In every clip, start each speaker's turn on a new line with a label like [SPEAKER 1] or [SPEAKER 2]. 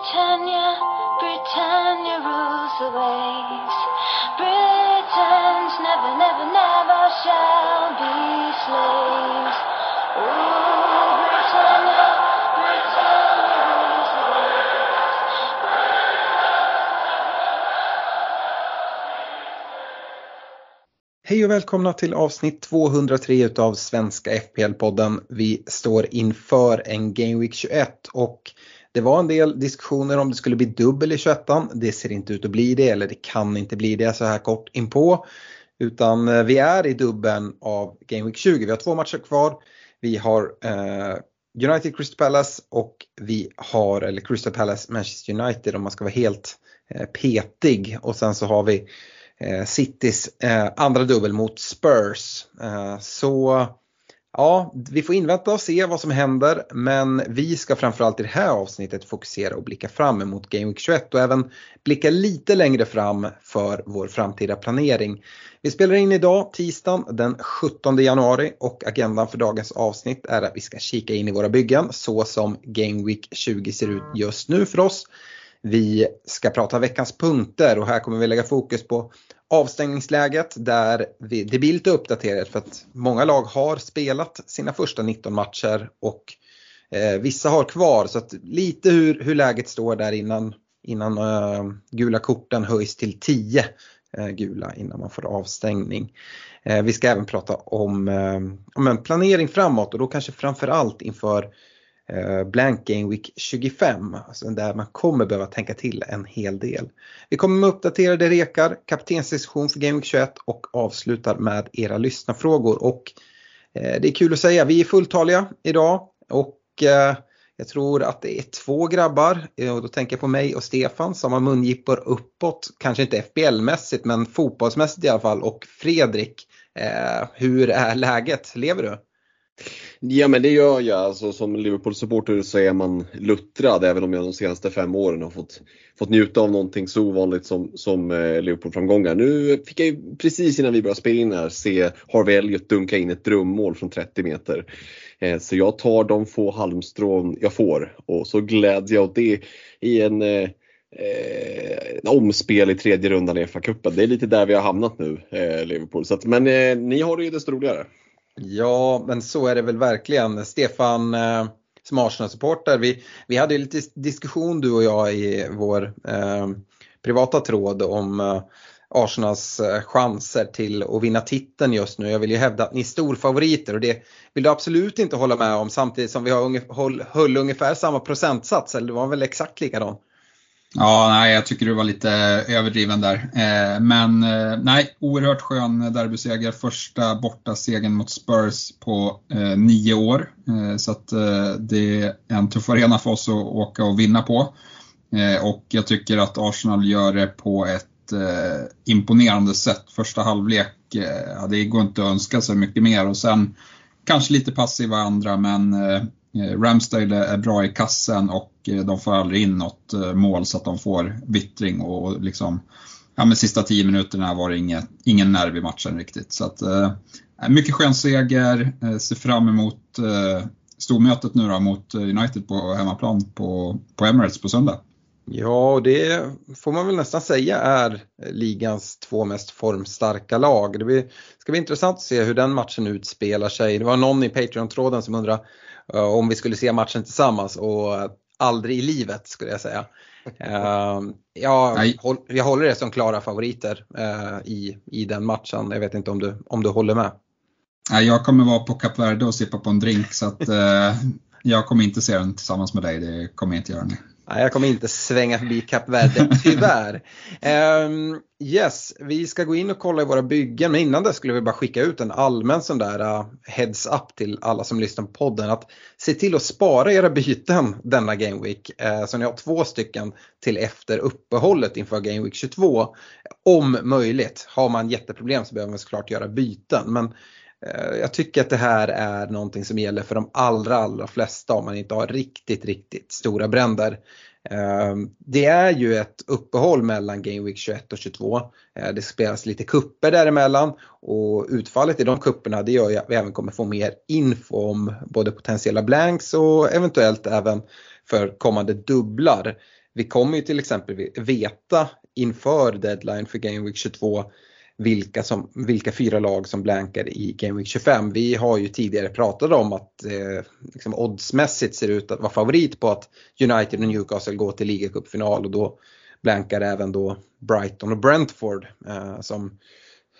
[SPEAKER 1] Britannia, Britannia rules the waves. Britons never, never, never shall be slaves. Oh, Britannia, Britannia rules the waves.
[SPEAKER 2] Hej och välkomna till avsnitt 203 utav Svenska FPL-podden. Vi står inför en Game Week 21 och det var en del diskussioner om det skulle bli dubbel i 21 Det ser inte ut att bli det eller det kan inte bli det så här kort inpå. Utan eh, vi är i dubben av Game Week 20. Vi har två matcher kvar. Vi har eh, United Crystal Palace och vi har, eller Crystal Palace Manchester United om man ska vara helt eh, petig. Och sen så har vi eh, Citys eh, andra dubbel mot Spurs. Eh, så ja, vi får invänta och se vad som händer men vi ska framförallt i det här avsnittet fokusera och blicka fram emot Game Week 21 och även blicka lite längre fram för vår framtida planering. Vi spelar in idag tisdagen den 17 januari och agendan för dagens avsnitt är att vi ska kika in i våra byggen så som Game Week 20 ser ut just nu för oss. Vi ska prata veckans punkter och här kommer vi lägga fokus på avstängningsläget där vi, det blir lite uppdaterat för att många lag har spelat sina första 19 matcher och eh, vissa har kvar så att lite hur, hur läget står där innan, innan eh, gula korten höjs till 10 eh, gula innan man får avstängning. Eh, vi ska även prata om, eh, om en planering framåt och då kanske framförallt inför Eh, Blank Game Week 25, alltså där man kommer behöva tänka till en hel del. Vi kommer med uppdaterade rekar, kaptensdiskussion för Game Week 21 och avslutar med era lyssnarfrågor. Och eh, det är kul att säga, vi är fulltaliga idag och eh, jag tror att det är två grabbar, och då tänker jag på mig och Stefan som har mungippor uppåt, kanske inte FBL-mässigt men fotbollsmässigt i alla fall och Fredrik, hur är läget? Lever du?
[SPEAKER 3] Ja men det gör jag. Alltså, som Liverpool-supporter så är man luttrad även om jag de senaste fem åren har fått, fått njuta av någonting så ovanligt som, som eh, Liverpool-framgångar. Nu fick jag ju precis innan vi började spela in här se Harvey Elliot dunka in ett drömmål från 30 meter. Eh, så jag tar de få halmstrån jag får och så gläds jag åt det i en eh, eh, omspel i tredje rundan i FA-cupen. Det är lite där vi har hamnat nu, eh, Liverpool. Så att, men eh, ni har det ju desto roligare.
[SPEAKER 2] Ja, men så är det väl verkligen. Stefan, eh, som Arsenal-supporter, vi, vi hade ju lite diskussion du och jag i vår eh, privata tråd om eh, Arsenals eh, chanser till att vinna titeln just nu. Jag vill ju hävda att ni är storfavoriter och det vill du absolut inte hålla med om samtidigt som vi har unge, håll, höll ungefär samma procentsats, eller det var väl exakt likadan?
[SPEAKER 4] Ja, nej, jag tycker du var lite överdriven där. Eh, men eh, nej, oerhört skön derbyseger. Första borta segern mot Spurs på eh, nio år. Eh, så att eh, det är en tuff arena för oss att åka och vinna på. Eh, och jag tycker att Arsenal gör det på ett imponerande sätt. Första halvlek, ja, det går inte att önska sig mycket mer och sen kanske lite passiva andra men Ramsdale är bra i kassen och Eh, de får aldrig in något eh, mål så att de får vittring och liksom Ja men sista tio minuterna var det inget, ingen nerv i matchen riktigt. Så att, eh, eh, mycket skön seger, eh, ser fram emot eh, stormötet nu då mot United på hemmaplan på, på Emirates på söndag.
[SPEAKER 2] Ja, och det får man väl nästan säga är ligans två mest formstarka lag. Det blir, ska bli intressant att se hur den matchen utspelar sig. Det var någon i Patreon-tråden som undrade om vi skulle se matchen tillsammans och aldrig i livet skulle jag säga. Uh, ja, håll, jag håller det som klara favoriter i, i den matchen. Jag vet inte om du, om du håller med?
[SPEAKER 4] Jag kommer vara på Kap Verde och sippa på en drink så att jag kommer inte se den tillsammans med dig. Det kommer jag inte göra. Nu.
[SPEAKER 2] Nej, jag kommer inte svänga förbi Kap Verde, tyvärr. um, yes, vi ska gå in och kolla i våra byggen, men innan det skulle vi bara skicka ut en allmän sån där uh, heads up till alla som lyssnar på podden. Att se till att spara era byten denna Game Week. Uh, så ni har två stycken till efter uppehållet inför Game Week 22. Om möjligt. Har man jätteproblem så behöver man såklart göra byten. Men Eh, jag tycker att det här är någonting som gäller för de allra, allra flesta om man inte har riktigt, riktigt stora bränder. Eh, det är ju ett uppehåll mellan Game Week 21 och 22. Eh, det spelas lite kupper däremellan och utfallet i de kupperna det gör ju att vi även kommer få mer info om både potentiella blanks och eventuellt även för kommande dubblar. vi kommer ju till exempel veta inför deadline för Game Week 22 vilka, som, vilka fyra lag som blankar i Game Week 25. Vi har ju tidigare pratat om att eh, liksom oddsmässigt ser ut att vara favorit på att United och Newcastle går till ligacupfinal och då blankar även då Brighton och Brentford eh, som,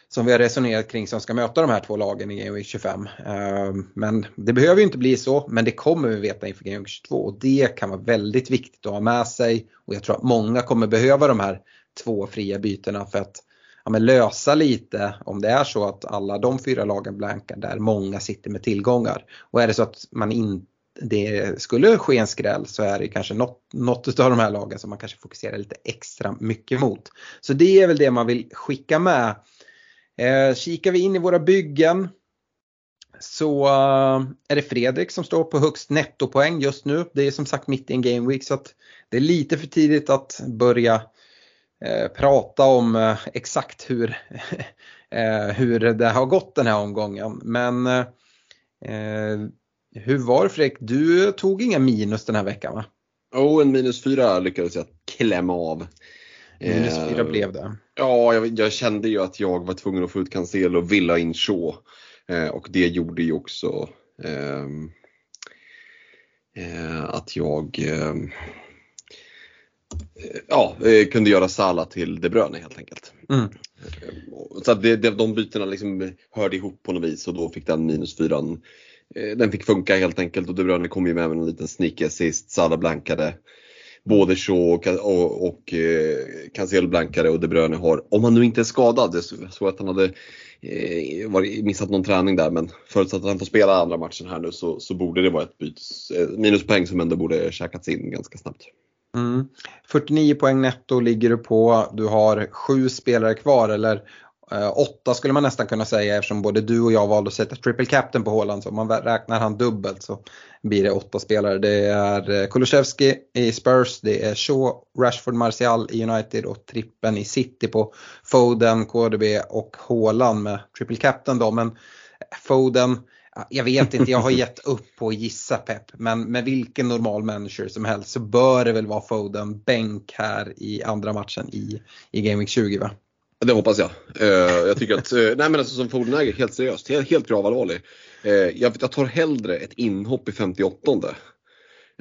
[SPEAKER 2] som vi har resonerat kring som ska möta de här två lagen i Game Week 25. Eh, men det behöver ju inte bli så, men det kommer vi veta inför Game Week 22 och det kan vara väldigt viktigt att ha med sig och jag tror att många kommer behöva de här två fria bytena för att ja, men lösa lite om det är så att alla de fyra lagen blankar där många sitter med tillgångar. Och är det så att man inte det skulle ske en skräll så är det kanske något, något av de här lagen som man kanske fokuserar lite extra mycket mot. Så det är väl det man vill skicka med. Eh, kikar vi in i våra byggen så eh, är det Fredrik som står på högst nettopoäng just nu. Det är som sagt mitt i en game week så att det är lite för tidigt att börja prata om eh, exakt hur, eh, hur det har gått den här omgången. Men hur var det Fredrik? Du tog inga minus den här veckan va?
[SPEAKER 3] Jo, oh, en minus fyra lyckades jag klämma av.
[SPEAKER 2] Minus fyra blev det?
[SPEAKER 3] Ja, jag, jag, kände ju att jag var tvungen att få ut Cancelo och Villa in Shaw. och det gjorde ju också eh, att jag eh, ja, eh, kunde göra Sala till De Bruyne helt enkelt. Mm. Eh, så att det, de bytena liksom hörde ihop på något vis och då fick den minus fyran eh, den fick funka helt enkelt och De Bruyne kom ju med en liten sneaky assist. Salah blankade. Både Shaw och, och, och Cancelo blankade och De Bruyne har, om han nu inte är skadad, det så att han hade missat någon träning där men förutsatt att han får spela andra matchen här nu så, så borde det vara ett bytes, minuspoäng som ändå borde käkats in ganska snabbt.
[SPEAKER 2] Mm. 49 poäng netto ligger du på. Du har sju spelare kvar eller eh, åtta skulle man nästan kunna säga eftersom både du och jag valde att sätta triple captain på Håland. Så om man räknar han dubbelt så blir det åtta spelare. Det är eh, Kulusevski i Spurs, det är Shaw, Rashford, Martial i United och trippen i City på Foden, KDB och Håland med triple captain då. Men Foden jag vet inte, jag har gett upp på att gissa Pep. Men med vilken normal manager som helst så bör det väl vara Foden bänk här i andra matchen i, i Game Week 20 va?
[SPEAKER 3] Det hoppas jag. Uh, jag tycker att, uh, nej men alltså som Foden-ägare, helt seriöst, helt, helt gravallvarlig. Uh, jag, jag tar hellre ett inhopp i 58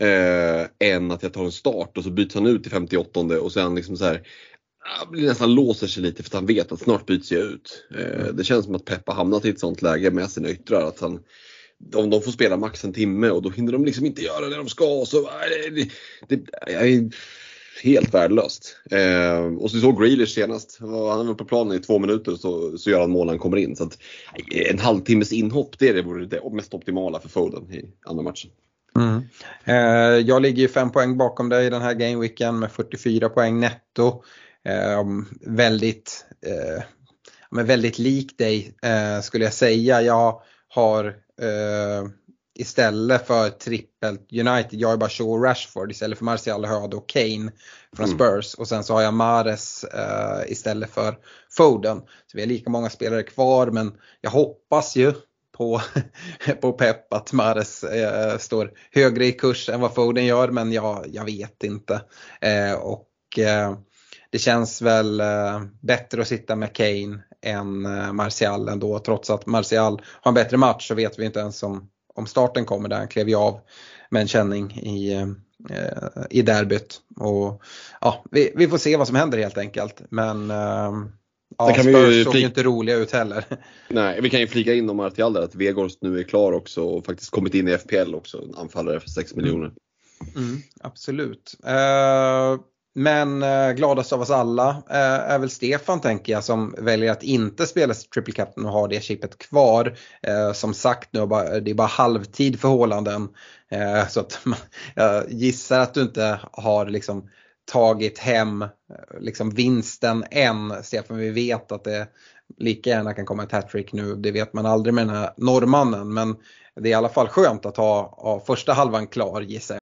[SPEAKER 3] uh, än att jag tar en start och så byts han ut i 58 och sen liksom så här blir nästan låser sig lite för att han vet att snart byts jag ut. Eh, det känns som att Pep har hamnat i ett sånt läge med sina yttrar att han de, de får spela max en timme och då hinner de liksom inte göra det de ska. Så, det, det, jag är helt värdelöst. Eh, och så såg Grealish senast. Han var på planen i två minuter så, så gör han mål när han kommer in. Så att, en halvtimmes inhopp det, det vore det mest optimala för Foden i andra matchen.
[SPEAKER 2] Mm. Eh, jag ligger ju fem poäng bakom dig i den här gameweeken med 44 poäng netto. Eh, väldigt, eh, men väldigt lik dig eh, skulle jag säga. Jag har istället för trippelt United, jag har bara Shaw och Rashford istället för Martial har jag då Kane från mm. Spurs och sen så har jag Mares eh, istället för Foden. Så vi har lika många spelare kvar men jag hoppas ju på, på Pep att Mares eh, står högre i kurs än vad Foden gör men jag, jag vet inte. Eh, och det känns väl eh, bättre att sitta med Kane än eh, Martial ändå. Trots att Martial har en bättre match så vet vi inte ens om, om starten kommer där. Han klev ju av med en känning i, eh, i derbyt. Och, ja, vi, vi får se vad som händer helt enkelt. Men Ja, kan Spurs vi såg ju inte roliga ut heller.
[SPEAKER 3] Nej, vi kan ju flika in om Martial där att Vegårst nu är klar också och faktiskt kommit in i FPL också. Anfallare för 6 miljoner.
[SPEAKER 2] Mm, absolut. Uh, men eh, gladast av oss alla eh, är väl Stefan tänker jag som väljer att inte spela triple captain och ha det chippet kvar. Eh, som sagt nu, det är bara halvtid för Hålanden. Eh, så att jag gissar att du inte har liksom tagit hem eh, liksom vinsten än Stefan. Vi vet att det lika gärna kan komma ett hattrick nu. Det vet man aldrig med den här norrmannen. Men det är i alla fall skönt att ha, ha första halvan klar gissar jag.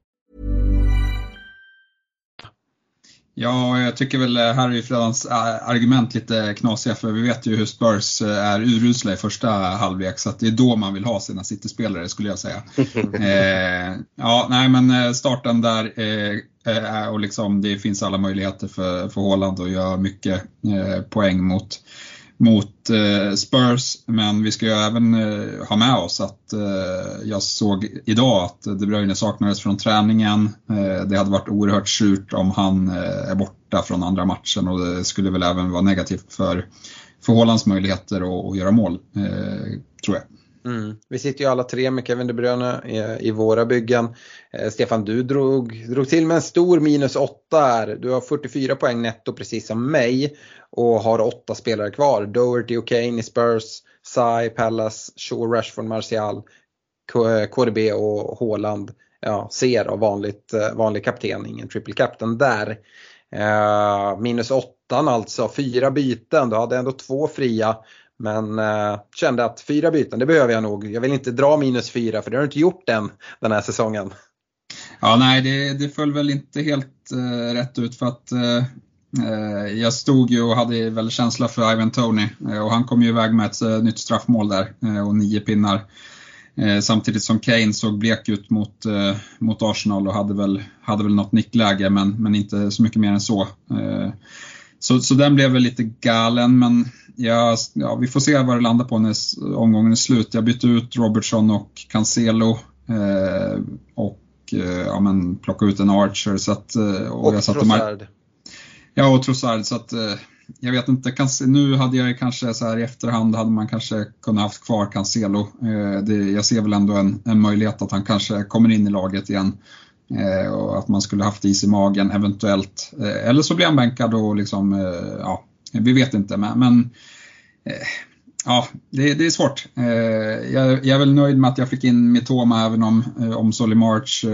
[SPEAKER 4] Ja, jag tycker väl här är Fredans argument lite knasiga för vi vet ju hur Spurs är urusla i första halvlek så det är då man vill ha sina City-spelare skulle jag säga. eh, ja, nej men starten där eh, och liksom det finns alla möjligheter för, för Haaland att göra mycket eh, poäng mot mot eh, Spurs. Men vi ska ju även eh, ha med oss att eh, jag såg idag att De Bruyne saknades från träningen. Eh, det hade varit oerhört surt om han eh, är borta från andra matchen och det skulle väl även vara negativt för, för Hålands möjligheter att, att göra mål, eh, tror jag.
[SPEAKER 2] Mm. Vi sitter ju alla tre med Kevin De Bruyne i, i våra byggen. Eh, Stefan, du drog, drog till med en stor minus 8 här. Du har 44 poäng netto precis som mig och har åtta spelare kvar. Doherty och Kane i Spurs, Sai, Pallas, Shaw, Rashford, Martial, KDB och Haaland. Ja, ser av vanligt, eh, vanlig kapten, ingen triple captain där. Eh, minus 8 alltså, fyra byten. Du hade ändå två fria. Men eh, kände att fyra byten, det behöver jag nog. Jag vill inte dra minus fyra för det har du inte gjort än den här säsongen.
[SPEAKER 4] Ja, nej, det, det föll väl inte helt eh, rätt ut för att eh, eh jag stod ju och hade väl känsla för Ivan Tony eh, och han kom ju iväg med ett eh, nytt straffmål där eh, och nio pinnar. Eh, samtidigt som Kane såg blek ut mot, mot Arsenal och hade väl, hade väl något nickläge men, men inte så mycket mer än så. Så, så den blev väl lite galen men ja, ja, vi får se vad det landar på när omgången är slut. Jag bytte ut Robertson och Cancelo eh, och eh, ja, men, plockade ut en Archer. Så att,
[SPEAKER 2] och och jag satte Trossard.
[SPEAKER 4] Ja, och Trossard. Så att, eh, jag vet inte, nu hade jag kanske så här i efterhand hade man kanske kunnat haft kvar Cancelo. Eh, det, jag ser väl ändå en, en möjlighet att han kanske kommer in i laget igen. Eh, och att man skulle haft is i magen eventuellt. Eh, eller så blir han bänkad och liksom, eh, ja, Eh, vi vet inte. Men, men eh, ja, det, det, är svårt. Eh, jag, jag, är väl nöjd med att jag fick in Mitoma även om, om Solly March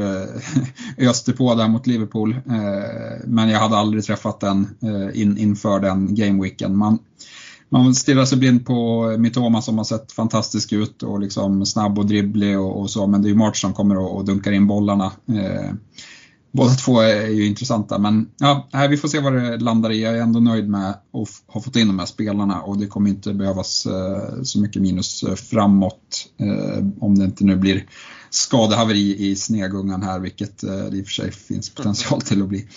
[SPEAKER 4] öste på där mot Liverpool. Men jag hade aldrig träffat den in, inför den gameweeken. Man, man stirrar sig blind på Mitoma som har sett fantastisk ut och liksom snabb och dribblig och, och så men det är ju March som kommer och, och dunkar in bollarna. Båda två är ju intressanta men ja, vi får se vad det landar i. Jag är ändå nöjd med att ha fått in de här spelarna och det kommer inte behövas eh, så mycket minus eh, framåt eh, om det inte nu blir skadehaveri i snegungan här vilket eh, det i och för sig finns potential till att bli.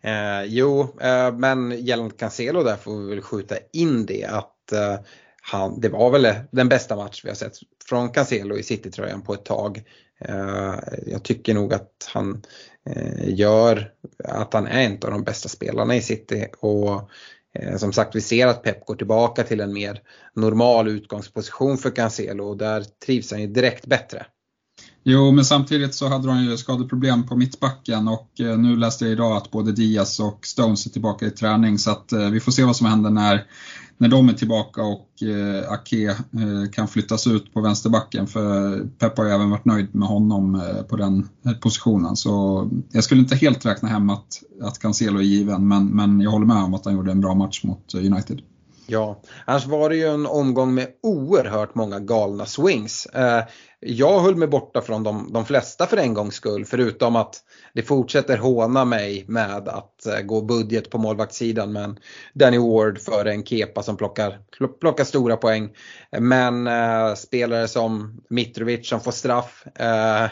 [SPEAKER 2] Eh, jo, eh, men gällande Cancelo där får vi väl skjuta in det att eh, han, det var väl den bästa match vi har sett från Cancelo i City-tröjan på ett tag. Eh, jag tycker nog att han eh, gör att han är en av de bästa spelarna i City och eh, som sagt vi ser att Pep går tillbaka till en mer normal utgångsposition för Cancelo och där trivs han ju direkt bättre.
[SPEAKER 4] Jo, men samtidigt så hade de ju skadeproblem på mittbacken och eh, nu läste jag idag att både Diaz och Stones är tillbaka i träning så att eh, vi får se vad som händer när, när de är tillbaka och eh, Ake kan flyttas ut på vänsterbacken för Pep har ju även varit nöjd med honom på den positionen så jag skulle inte helt räkna hem att, att Cancelo är given men, men jag håller med om att han gjorde en bra match mot United.
[SPEAKER 2] Ja, annars var det ju en omgång med oerhört många galna swings. Eh, jag höll mig borta från de, de flesta för en gångs skull förutom att det fortsätter håna mig med att eh, gå budget på målvaktssidan men Danny Ward för en kepa som plockar, plockar stora poäng. Men eh, spelare som Mitrovic som får straff, eh,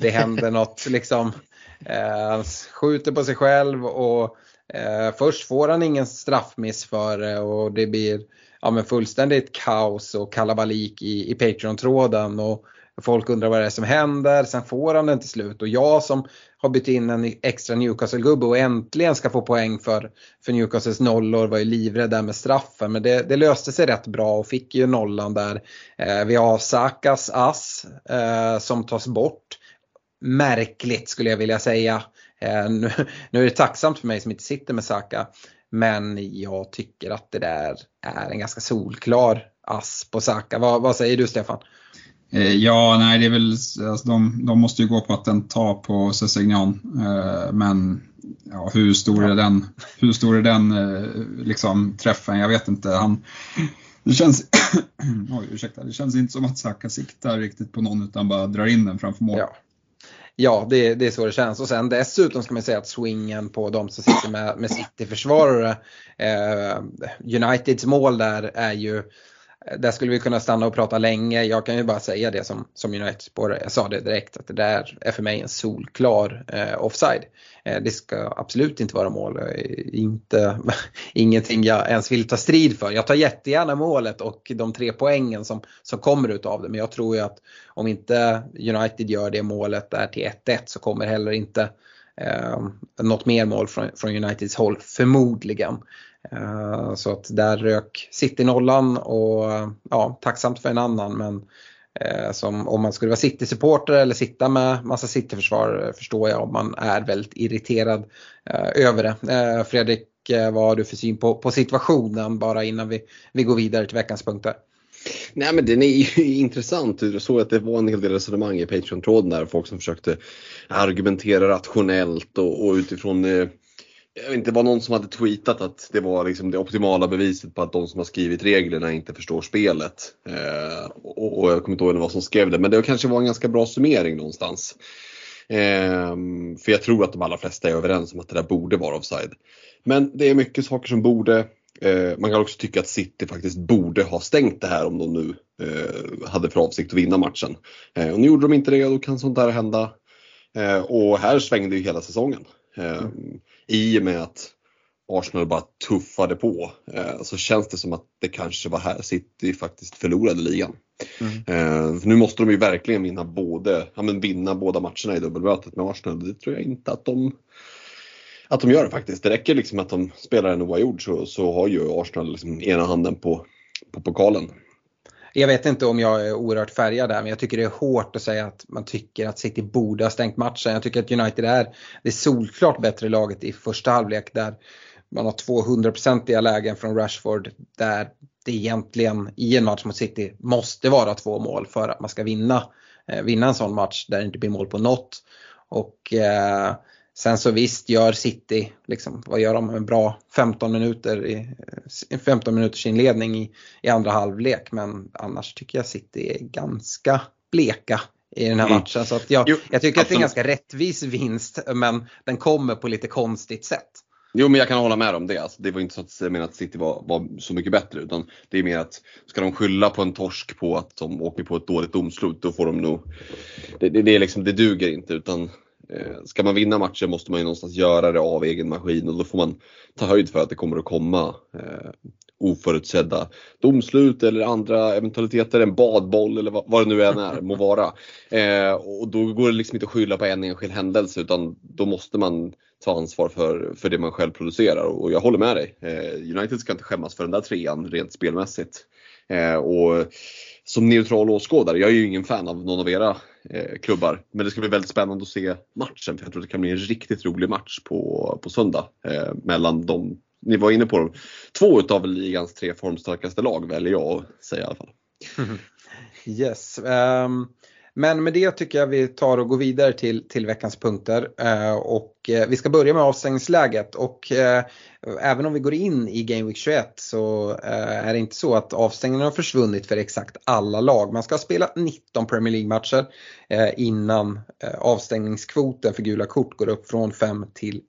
[SPEAKER 2] det händer något liksom. Eh, han skjuter på sig själv och Eh, först får han ingen straffmiss för det och det blir ja, men fullständigt kaos och kalabalik i, i Patreon-tråden. Och folk undrar vad det är som händer. Sen får han den till slut och jag som har bytt in en extra Newcastle-gubbe och äntligen ska få poäng för, för Newcastles nollor var ju livrädd där med straffen. Men det, det, löste sig rätt bra och fick ju nollan där. Eh, vi har Sakas ass eh, som tas bort. Märkligt skulle jag vilja säga. Eh, nu, nu, är det tacksamt för mig som inte sitter med Saka. Men jag tycker att det där är en ganska solklar ass på Saka. Vad, vad säger du Stefan?
[SPEAKER 4] Eh, ja, nej det är väl, alltså de, de måste ju gå på att den tar på Sessignan. Eh, men ja, hur stor är den, hur stor är den liksom, träffen? Jag vet inte. Han, det känns, oj, ursäkta, det känns inte som att Saka siktar riktigt på någon utan bara drar in den framför mål.
[SPEAKER 2] Ja. Ja, det, det är så det känns. Och sen dessutom ska man säga att swingen på de som sitter med, med City-försvarare, eh, Uniteds mål där är ju där skulle vi kunna stanna och prata länge. Jag kan ju bara säga det som, som United-spårare. Jag sa det direkt att det där är för mig en solklar eh, offside. Eh, det ska absolut inte vara mål. Inte, ingenting jag ens vill ta strid för. Jag tar jättegärna målet och de tre poängen som, som kommer utav det. Men jag tror ju att om inte United gör det målet där till 1-1 så kommer heller inte eh, något mer mål från, från Uniteds håll förmodligen. Eh, så att där rök City nollan och ja, tacksamt för en annan men eh, som om man skulle vara City-supporter eller sitta med massa City-försvar eh, förstår jag om man är väldigt irriterad över det. Fredrik, vad har du för syn på, på situationen bara innan vi, vi går vidare till veckans punkter?
[SPEAKER 3] Nej men den är ju intressant. Jag såg att det var en hel del resonemang i Patreon-tråden där. Folk som försökte argumentera rationellt och, och utifrån jag vet inte, det var någon som hade tweetat att det var liksom det optimala beviset på att de som har skrivit reglerna inte förstår spelet. Eh, och, och, jag kommer inte ihåg vad som skrev det, men det kanske var en ganska bra summering någonstans. Eh, för jag tror att de allra flesta är överens om att det där borde vara offside. Men det är mycket saker som borde. Eh, man kan också tycka att City faktiskt borde ha stängt det här om de nu eh, hade för avsikt att vinna matchen. Eh, och nu gjorde de inte det och då kan sånt där hända. Eh, och här svängde ju hela säsongen. Mm i och med att Arsenal bara tuffade på eh, så känns det som att det kanske var här City faktiskt förlorade ligan. Mm. Eh, nu måste de ju verkligen vinna, både, ja, men vinna båda matcherna i dubbelmötet med Arsenal. Det tror jag inte att de, att de gör faktiskt. Det räcker liksom att de spelar en oavgjord så, så har ju Arsenal liksom ena handen på, på pokalen.
[SPEAKER 2] Jag vet inte om jag är oerhört färgad där men jag tycker det är hårt att säga att man tycker att City borde ha stängt matchen. Jag tycker att United är det solklart bättre laget i första halvlek där man har 200-procentiga lägen från Rashford där det egentligen i en match mot City måste vara två mål för att man ska vinna, eh, vinna en sån match där det inte blir mål på något. Och eh, Sen så visst gör City, liksom, vad gör de, en bra 15 minuter i, 15 minuters inledning i, i andra halvlek men annars tycker jag City är ganska bleka i den här mm. matchen. Så att jag, jo, jag tycker absolut. att det är en ganska rättvis vinst men den kommer på lite konstigt sätt.
[SPEAKER 3] Jo men jag kan hålla med om det. Alltså, det var inte så att jag menar att City var, var, så mycket bättre utan det är mer att ska de skylla på en torsk på att de åker på ett dåligt domslut då får de nog det, det, det, är liksom, det duger inte utan Eh, Eh, ska man vinna matcher måste man ju någonstans göra det av egen maskin och då får man ta höjd för att det kommer att komma eh, oförutsedda domslut eller andra eventualiteter, en badboll eller vad, vad det nu än är, må vara. Eh, och då går det liksom inte att skylla på en enskild händelse utan då måste man ta ansvar för, för det man själv producerar och jag håller med dig. Eh, United ska inte skämmas för den där trean rent spelmässigt. Eh, och som neutral åskådare, jag är ju ingen fan av någon av era eh, klubbar. Men det ska bli väldigt spännande att se matchen för jag tror det kan bli en riktigt rolig match på, på söndag. Eh, mellan de, ni var inne på dem, två utav ligans tre formstarkaste lag väljer jag att säga i alla fall.
[SPEAKER 2] Yes. Um, men med det tycker jag vi tar och går vidare till, till veckans punkter. Eh, och eh, vi ska börja med avstängningsläget. Och eh, även om vi går in i Game Week 21 så eh, är det inte så att avstängningen har försvunnit för exakt alla lag. Man ska ha spelat 19 Premier League-matcher eh, innan eh, avstängningskvoten för gula kort går upp från 5 till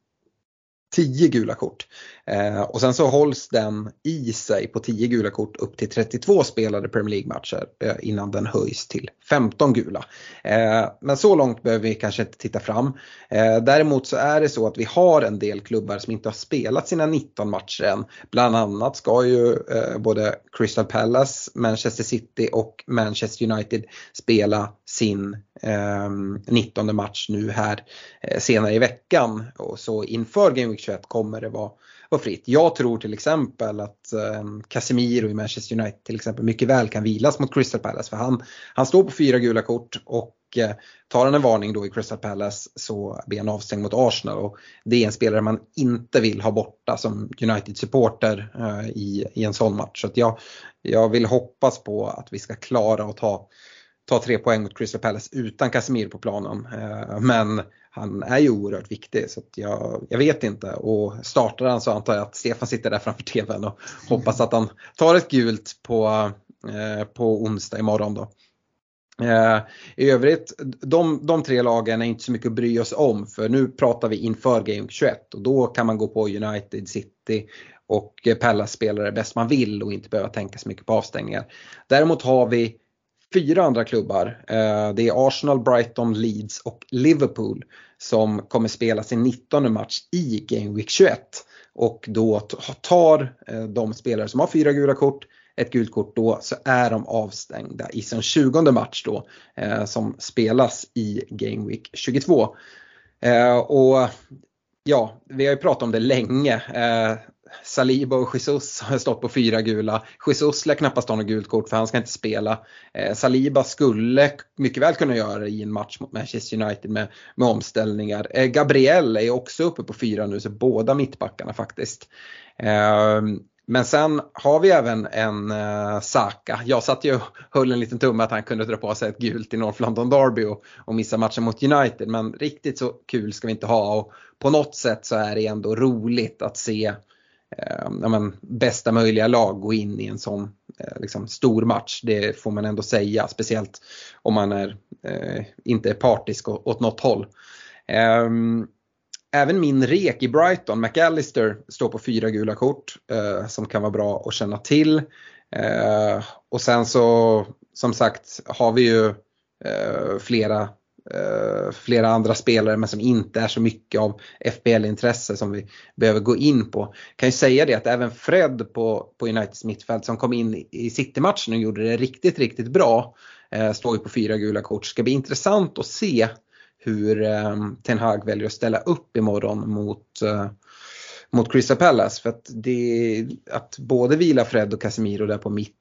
[SPEAKER 2] 10 gula kort. Eh, och sen så hålls den i sig på 10 gula kort upp till 32 spelade Premier League-matcher eh, innan den höjs till 15 gula. Eh, men så långt behöver vi kanske inte titta fram. Eh, däremot så är det så att vi har en del klubbar som inte har spelat sina 19 matcher än. Bland annat ska ju eh, både Crystal Palace, Manchester City och Manchester United spela sin eh, 19 match nu här eh, senare i veckan. Och så inför Game Week 21 kommer det vara, vara fritt. Jag tror till exempel att eh, Casemiro i Manchester United till exempel mycket väl kan vilas mot Crystal Palace för han, han står på fyra gula kort och eh, tar han en varning då i Crystal Palace så blir han avstängd mot Arsenal och det är en spelare man inte vill ha borta som United-supporter eh, i, i en sån match. Så att jag, jag vill hoppas på att vi ska klara att ta ta tre poäng mot Crystal Palace utan Casemiro på planen. Eh, men han är ju oerhört viktig så jag, jag vet inte och startar han så antar jag att Stefan sitter där framför TVn och hoppas att han tar ett gult på, eh, på onsdag imorgon då. Eh, I övrigt, de, de tre lagen är inte så mycket att bry oss om för nu pratar vi inför Game 21 och då kan man gå på United City och Pallas spelare bäst man vill och inte behöva tänka så mycket på avstängningar. Däremot har vi fyra andra klubbar. Eh, det är Arsenal, Brighton, Leeds och Liverpool som kommer spela sin 19 match i Game Week 21. Och då tar eh, de spelare som har fyra gula kort ett gult kort då så är de avstängda i sin 20 match då eh, som spelas i Game Week 22. och ja, vi har ju pratat om det länge. Saliba och Jesus har stått på fyra gula. Jesus lär knappast ha något gult kort för han ska inte spela. Eh, Saliba skulle mycket väl kunna göra det i en match mot Manchester United med, med omställningar. Eh, Gabriel är också uppe på fyra nu så båda mittbackarna faktiskt. Eh, men sen har vi även en eh, Saka. Jag satt ju och höll en liten tumme att han kunde dra på sig ett gult i North London Derby och, och missa matchen mot United. Men riktigt så kul ska vi inte ha och på något sätt så är det ändå roligt att se eh, men, bästa möjliga lag gå in i en sån eh, liksom, stor match. Det får man ändå säga, speciellt om man är, eh, inte är partisk åt något håll. Ehm, även min rek i Brighton, McAllister, står på fyra gula kort eh, som kan vara bra att känna till. Eh, och sen så som sagt har vi ju eh, flera Eh, flera andra spelare men som inte är så mycket av FBL-intresse som vi behöver gå in på. Jag Kan ju säga det att även Fred på, på Uniteds mittfält som kom in i City-matchen och gjorde det riktigt, riktigt bra. Eh, står ju på fyra gula kort. Ska bli intressant att se hur eh, Ten Hag väljer att ställa upp imorgon mot eh, mot Crystal Palace. För att, det, att både vila Fred och Casemiro där på mitten,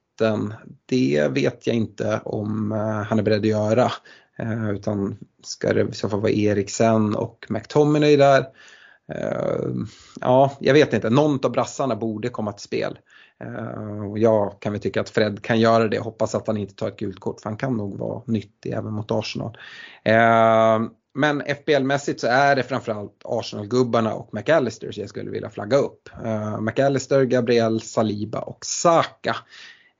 [SPEAKER 2] det vet jag inte om eh, han är beredd att göra. Eh, utan ska det i så fall vara Eriksen och McTominay där. Eh, ja, jag vet inte, någon av brassarna borde komma till spel. Och jag kan väl tycka att Fred kan göra det, hoppas att han inte tar ett gult kort för han kan nog vara nyttig även mot Arsenal. Men FBL-mässigt så är det framförallt Arsenal-gubbarna och McAllister som jag skulle vilja flagga upp. McAllister, Gabriel, Saliba och Saka.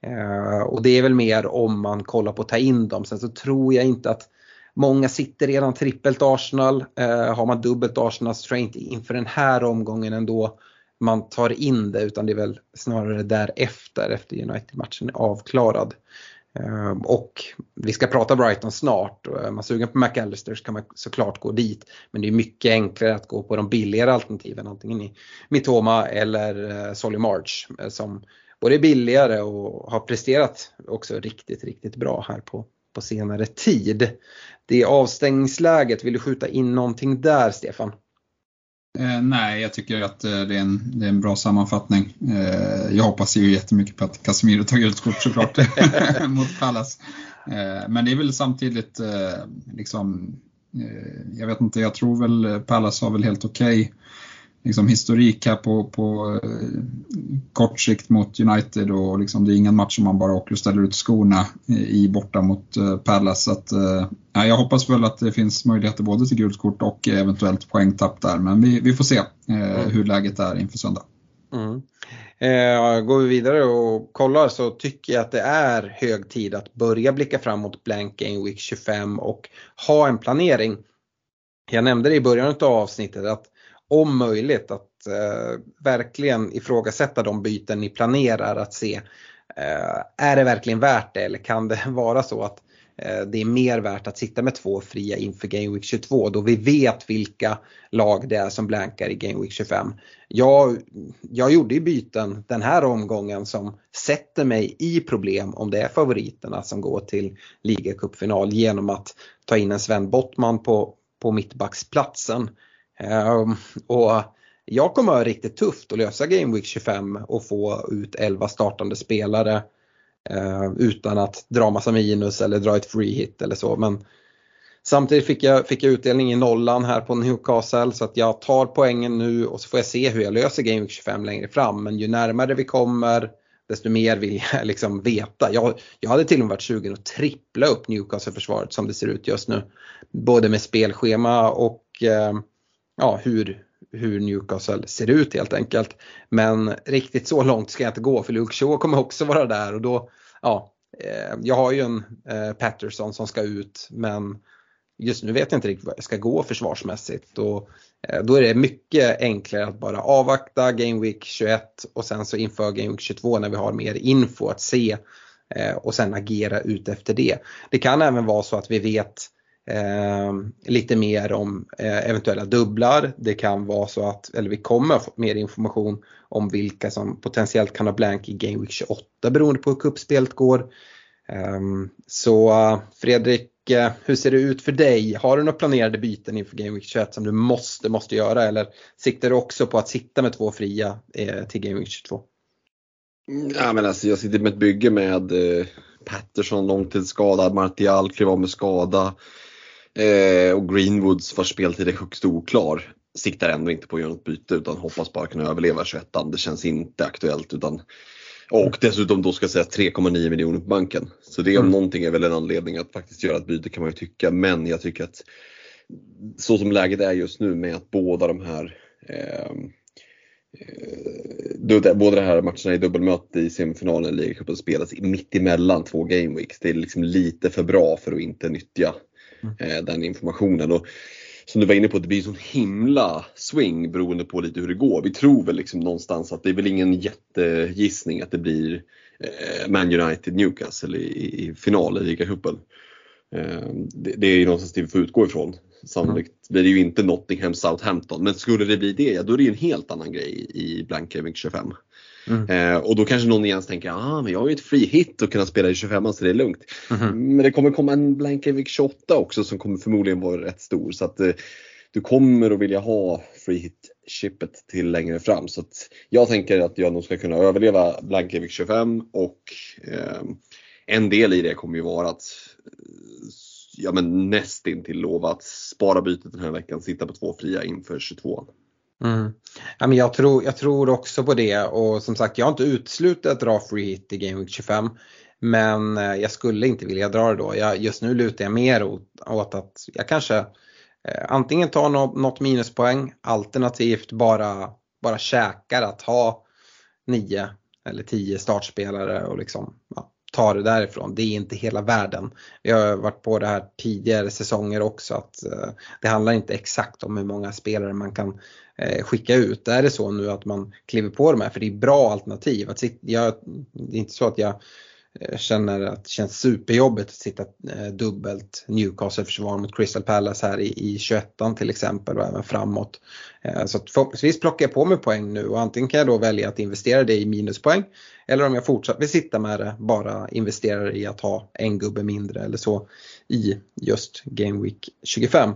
[SPEAKER 2] Eh, och det är väl mer om man kollar på att ta in dem. Sen så tror jag inte att många sitter redan trippelt Arsenal. Eh, har man dubbelt Arsenal så tror jag inte inför den här omgången ändå man tar in det utan det är väl snarare därefter efter United-matchen är avklarad. Eh, och vi ska prata Brighton snart. Är man sugen på McAllister så kan man såklart gå dit. Men det är mycket enklare att gå på de billigare alternativen antingen i Mitoma eller Solly March som både billigare och har presterat också riktigt, riktigt bra här på, på senare tid. Det avstängningsläget, vill du skjuta in någonting där Stefan?
[SPEAKER 4] Eh, nej, jag tycker att eh, det, är en, det är en bra sammanfattning. Eh, jag hoppas ju jättemycket på att Casemiro tar gult kort såklart mot Pallas. Eh, men det är väl samtidigt eh, liksom, eh, jag vet inte, jag tror väl Pallas har väl helt okej okay liksom historik här på, på eh, kort sikt mot United och liksom, det är ingen match som man bara åker och ställer ut skorna i borta mot eh, Palace. Så att, eh, jag hoppas väl att det finns möjligheter både till gult kort och eventuellt poängtapp där men vi, vi får se eh, mm. hur läget är inför söndag.
[SPEAKER 2] Mm. Eh, går vi vidare och kollar så tycker jag att det är hög tid att börja blicka fram mot Blank Game Week 25 och ha en planering. Jag nämnde det i början av avsnittet att om möjligt att eh, verkligen ifrågasätta de byten ni planerar att se. Eh, är det verkligen värt det eller kan det vara så att eh, det är mer värt att sitta med två fria inför Game Week 22 då vi vet vilka lag det är som blankar i Game Week 25. Jag, jag gjorde ju byten den här omgången som sätter mig i problem om det är favoriterna som går till ligacupfinal genom att ta in en Sven Bottman på, på mittbacksplatsen. Ehm, och jag kommer ha riktigt tufft att lösa Game Week 25 och få ut 11 startande spelare ehm, utan att dra massa minus eller dra ett free hit eller så. Men Samtidigt fick jag, fick jag utdelning i nollan här på Newcastle så att jag tar poängen nu och så får jag se hur jag löser Game Week 25 längre fram. Men ju närmare vi kommer desto mer vill jag liksom veta. Jag, jag hade till och med varit sugen att trippla upp Newcastle-försvaret som det ser ut just nu. Både med spelschema och eh, ja, hur, hur Newcastle ser ut helt enkelt. Men riktigt så långt ska jag inte gå för Luke Shaw kommer också vara där och då, ja, eh, jag har ju en eh, Patterson som ska ut men just nu vet jag inte riktigt vad jag ska gå försvarsmässigt. Och, eh, då är det mycket enklare att bara avvakta Game Week 21 och sen så inför Game Week 22 när vi har mer info att se och sen agera ut efter det. Det kan även vara så att vi vet eh, lite mer om eh, eventuella dubblar. Det kan vara så att, eller vi kommer få mer information om vilka som potentiellt kan ha blank i Game Week 28 beroende på hur kuppspelet går. Eh, så Fredrik, eh, hur ser det ut för dig? Har du några planerade byten inför Game Week 21 som du måste, måste göra eller siktar du också på att sitta med två fria eh, till Game Week 22?
[SPEAKER 3] Ja, men alltså, jag sitter med ett bygge med eh, Patterson långtidsskadad, Martial klev av med skada eh, och Greenwoods vars speltid är högst oklar. Siktar ändå inte på att göra något byte utan hoppas bara kunna överleva 21 Det känns inte aktuellt utan och dessutom då ska sägas 3,9 miljoner på banken. Så det om mm. någonting är väl en anledning att faktiskt göra ett byte kan man ju tycka. Men jag tycker att så som läget är just nu med att båda de här eh, eh, Båda de här matcherna i dubbelmöte i semifinalen i ligacupen spelas mitt emellan två gameweeks. Det är liksom lite för bra för att inte nyttja mm. eh, den informationen. Och som du var inne på, det blir sån himla swing beroende på lite hur det går. Vi tror väl liksom någonstans att det är väl ingen jättegissning att det blir eh, Man United Newcastle i, i final i ligacupen. Eh, det, det är ju någonstans det vi får utgå ifrån. Sannolikt blir det ju inte Nottingham Southampton men skulle det bli det, ja, då är det ju en helt annan grej i Blank Gaming 25. Mm. Eh, och då kanske någon igen tänker, ah, men jag har ju ett free hit och kunna spela i 25 så det är lugnt. Mm. Men det kommer komma en Blankevic 28 också som kommer förmodligen vara rätt stor. Så att eh, du kommer att vilja ha free hit chippet till längre fram. Så att jag tänker att jag nog ska kunna överleva Blankevic 25 och eh, en del i det kommer ju vara att ja, men nästintill lova att spara bytet den här veckan, sitta på två fria inför 22.
[SPEAKER 2] Mm. Ja, men jag, tror, jag tror också på det och som sagt jag har inte uteslutit att dra free hit i Game Week 25. Men eh, jag skulle inte vilja dra det då. Jag, just nu lutar jag mer åt, åt att jag kanske eh, antingen tar något, något minuspoäng alternativt bara, bara käkar att ha 9 eller 10 startspelare och liksom ja, ta det därifrån. Det är inte hela världen. Vi har varit på det här tidigare säsonger också att eh, det handlar inte exakt om hur många spelare man kan Eh, skicka ut. Är det så nu att man kliver på de här, för det är bra alternativ. Att sitta, jag, det är inte så att jag eh, känner att det känns superjobbigt att sitta eh, dubbelt Newcastle-försvar mot Crystal Palace här i, i 21 till exempel och även framåt. Så att förhoppningsvis plockar jag på mig poäng nu och antingen kan jag då välja att investera det i minuspoäng eller om jag fortsatt vill sitta med det bara investera i att ha en gubbe mindre eller så i just Game Week 25.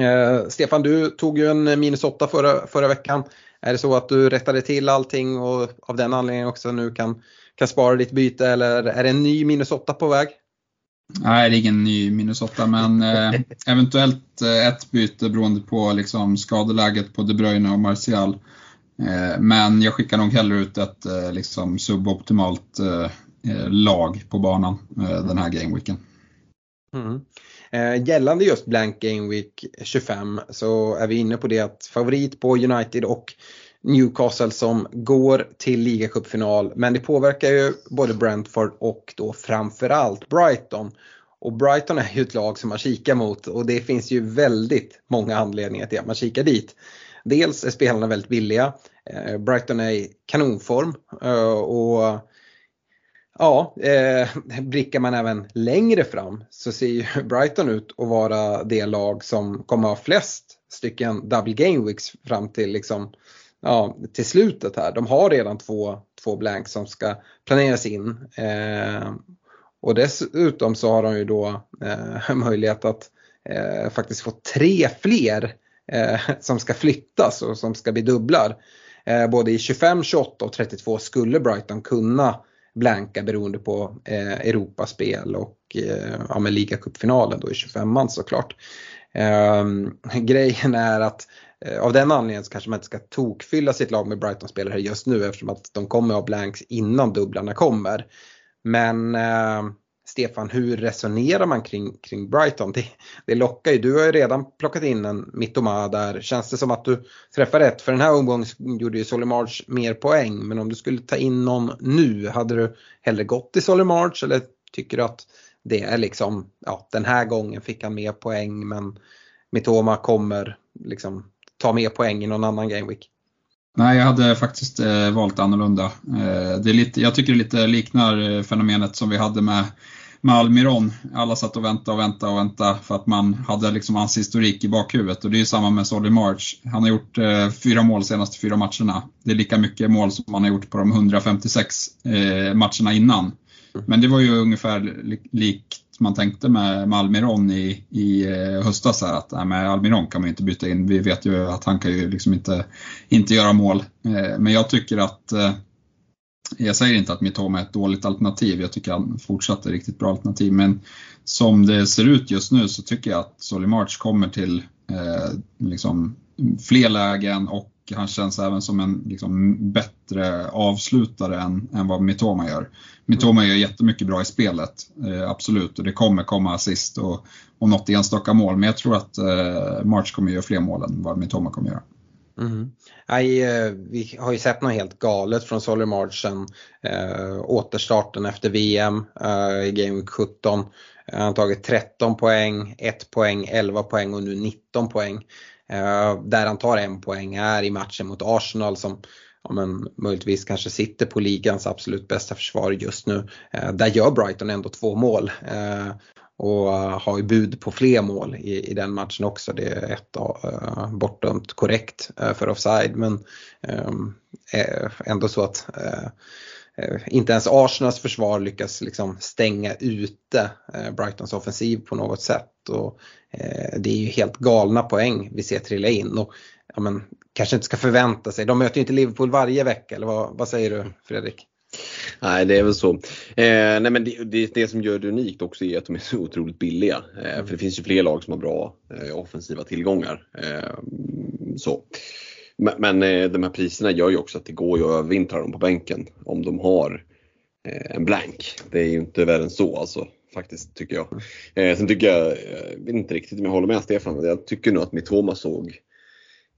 [SPEAKER 2] Eh, Stefan, du tog ju en minus 8 förra, förra veckan. Är det så att du rättade till allting och av den anledningen också nu kan kan spara ditt byte eller är det en ny minus 8 på väg?
[SPEAKER 4] Nej, det är ingen ny minus 8 men eh, eventuellt eh, ett byte beroende på liksom, skadeläget på De Bruyne och Martial. Eh, men jag skickar nog hellre ut ett eh, liksom, suboptimalt eh, lag på banan den här gameweeken.
[SPEAKER 2] Mm. Eh, gällande just blank game week 25 så är vi inne på det att favorit på United och Newcastle som går till ligacupfinal. Men det påverkar ju både Brentford och då framförallt Brighton. Och Brighton är ju ett lag som man kikar mot och det finns ju väldigt många anledningar till att man kikar dit. Dels är spelarna väldigt billiga. Eh, Brighton är i kanonform eh, och ja, eh, blickar man även längre fram så ser ju Brighton ut att vara det lag som kommer ha flest stycken double game weeks fram till liksom ja, till slutet här. De har redan två, två blanks som ska planeras in. Eh, och dessutom så har de ju då eh, möjlighet att eh, faktiskt få tre fler eh, som ska flyttas och som ska bli dubblar. Eh, både i 25, 28 och 32 skulle Brighton kunna blanka beroende på eh, Europaspel och eh, ja, med ligacupfinalen då i 25an såklart. Eh, grejen är att eh, av den anledningen så kanske man inte ska tokfylla sitt lag med Brighton-spelare just nu eftersom att de kommer att ha blanks innan dubblarna kommer. Men eh, Stefan, hur resonerar man kring, kring Brighton? Det, det lockar ju. Du har ju redan plockat in en Mittoma där. Känns det som att du träffar rätt? För den här omgången gjorde ju Solimarch mer poäng. Men om du skulle ta in någon nu, hade du hellre gått till Solimarch eller tycker du att det är liksom, ja den här gången fick han mer poäng men Mittoma kommer liksom ta mer poäng i någon annan gameweek?
[SPEAKER 4] Nej, jag hade faktiskt eh, valt annorlunda. Eh, det är lite, jag tycker det lite liknar eh, fenomenet som vi hade med med Almiron. Alla satt och väntade och väntade och väntade för att man hade liksom hans historik i bakhuvudet. Och det är ju samma med Solly March. Han har gjort eh, fyra mål senaste fyra matcherna. Det är lika mycket mål som han har gjort på de 156 eh, matcherna innan. Men det var ju ungefär li likt man tänkte med, med Almiron i, i eh, höstas. Här, att äh, med Almiron kan man inte byta in. Vi vet ju att han kan ju liksom inte, inte göra mål. Eh, men jag tycker att eh, jag säger inte att Mitoma är ett dåligt alternativ, jag tycker han fortsatt är riktigt bra alternativ. Men som det ser ut just nu så tycker jag att Solly March kommer till eh, liksom fler lägen och han känns även som en liksom, bättre avslutare än, än vad Mitoma gör. Mitoma gör jättemycket bra i spelet, eh, absolut, och det kommer komma assist och, och något enstaka mål. Men jag tror att eh, March kommer göra fler mål än vad Mitoma kommer göra.
[SPEAKER 2] Mm. Nej, eh, vi har ju sett något helt galet från Solar March sen eh, återstarten efter VM eh, i Game Week 17. Han har tagit 13 poäng, 1 poäng, 11 poäng och nu 19 poäng. Eh, där han tar en poäng är i matchen mot Arsenal som ja, men, möjligtvis kanske sitter på ligans absolut bästa försvar just nu. Eh, där gör Brighton ändå två mål. Eh, och eh, har ju bud på fler mål i, i den matchen också. Det är ett uh, bortdömt korrekt uh, för offside men um, ändå så att uh, inte ens Arsenals försvar lyckas liksom stänga ute Brightons offensiv på något sätt. Och, det är ju helt galna poäng vi ser trilla in. Och, ja, men, kanske inte ska förvänta sig, de möter ju inte Liverpool varje vecka, eller vad, vad säger du Fredrik?
[SPEAKER 3] Nej, det är väl så. Eh, nej, men det, det, det, som gör det unikt också är att de är så otroligt billiga. Eh, för det finns ju fler lag som har bra eh, offensiva tillgångar. Eh, så. Men, men eh, de här priserna gör ju också att det går att övervintra dem på bänken om de har eh, en blank. Det är ju inte värre än så alltså. Faktiskt tycker jag. sen tycker jag, jag inte riktigt om jag håller med Stefan, men jag tycker nog att Mitoma såg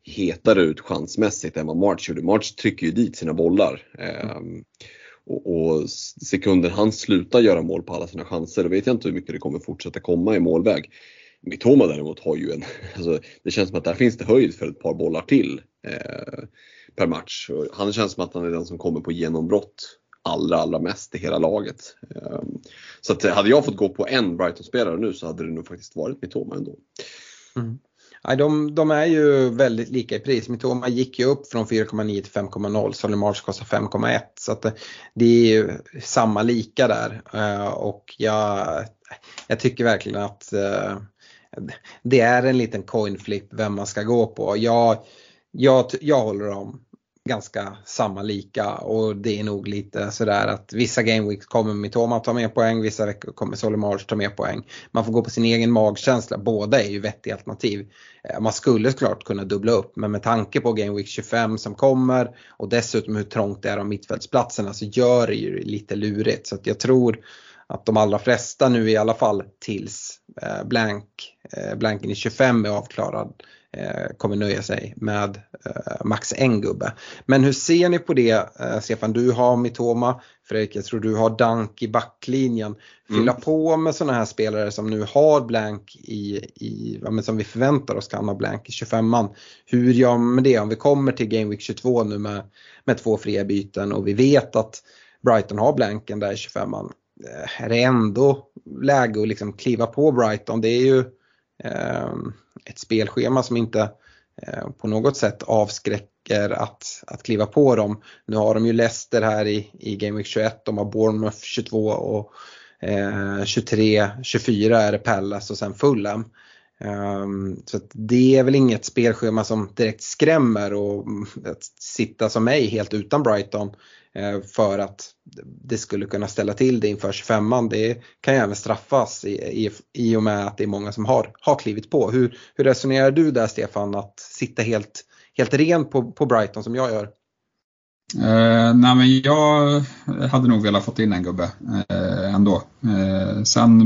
[SPEAKER 3] hetare ut chansmässigt än vad March gjorde. March trycker ju dit sina bollar. Mm. Och, och sekunden han slutar göra mål på alla sina chanser, då vet jag inte hur mycket det kommer fortsätta komma i målväg. Mitoma däremot har ju en, alltså, det känns som att där finns det höjd för ett par bollar till eh, per match. Och han känns som att han är den som kommer på genombrott allra, allra mest i hela laget. Eh, så att hade jag fått gå på en Brighton-spelare nu så hade det nog faktiskt varit Mitoma ändå.
[SPEAKER 2] Mm. Nej, de, de, är ju väldigt lika i pris. Mitoma gick ju upp från 4,9 till 5,0. Solimars kostar 5,1. Så att eh, det är ju samma lika där. Eh, och jag, jag tycker verkligen att eh, det är en liten coin flip vem man ska gå på. Jag, jag, jag håller dem ganska samma lika och det är nog lite sådär att vissa gameweeks kommer Mitoma ta mer poäng, vissa veckor kommer Solimars ta mer poäng. Man får gå på sin egen magkänsla, båda är ju vettiga alternativ. Eh, man skulle såklart kunna dubbla upp men med tanke på gameweek 25 som kommer och dessutom hur trångt det är om mittfältsplatserna så gör det ju lite lurigt. Så att jag tror att de allra flesta nu i alla fall tills eh, blank, eh, blanken i 25 är avklarad kommer nöja sig med max en gubbe. Men hur ser ni på det Stefan? Du har Mitoma, Fredrik jag tror du har Dank i backlinjen. Fylla mm. på med sådana här spelare som nu har blank i, i ja, som vi förväntar oss kan ha blank i 25an. Hur gör man med det om vi kommer till Game Week 22 nu med, med två fria byten och vi vet att Brighton har blanken där i 25an. Eh, är det ändå läge att liksom kliva på Brighton? Det är ju eh, ett spelschema som inte eh, på något sätt avskräcker att, att kliva på dem. Nu har de ju Leicester här i, i Game Week 21, de har Bournemouth 22 och eh, 23, 24 är det Palace och sen Fulham. Um, så det är väl inget spelschema som direkt skrämmer och mm, att sitta som mig helt utan Brighton eh, Eh, för att det skulle kunna ställa till det inför 25an. Det kan ju även straffas i, i, i och med att det är många som har, har klivit på. Hur, hur resonerar du där Stefan att sitta helt, helt ren på, på Brighton som jag gör?
[SPEAKER 4] Eh, nej men jag hade nog velat fått in en gubbe eh, ändå. Eh, sen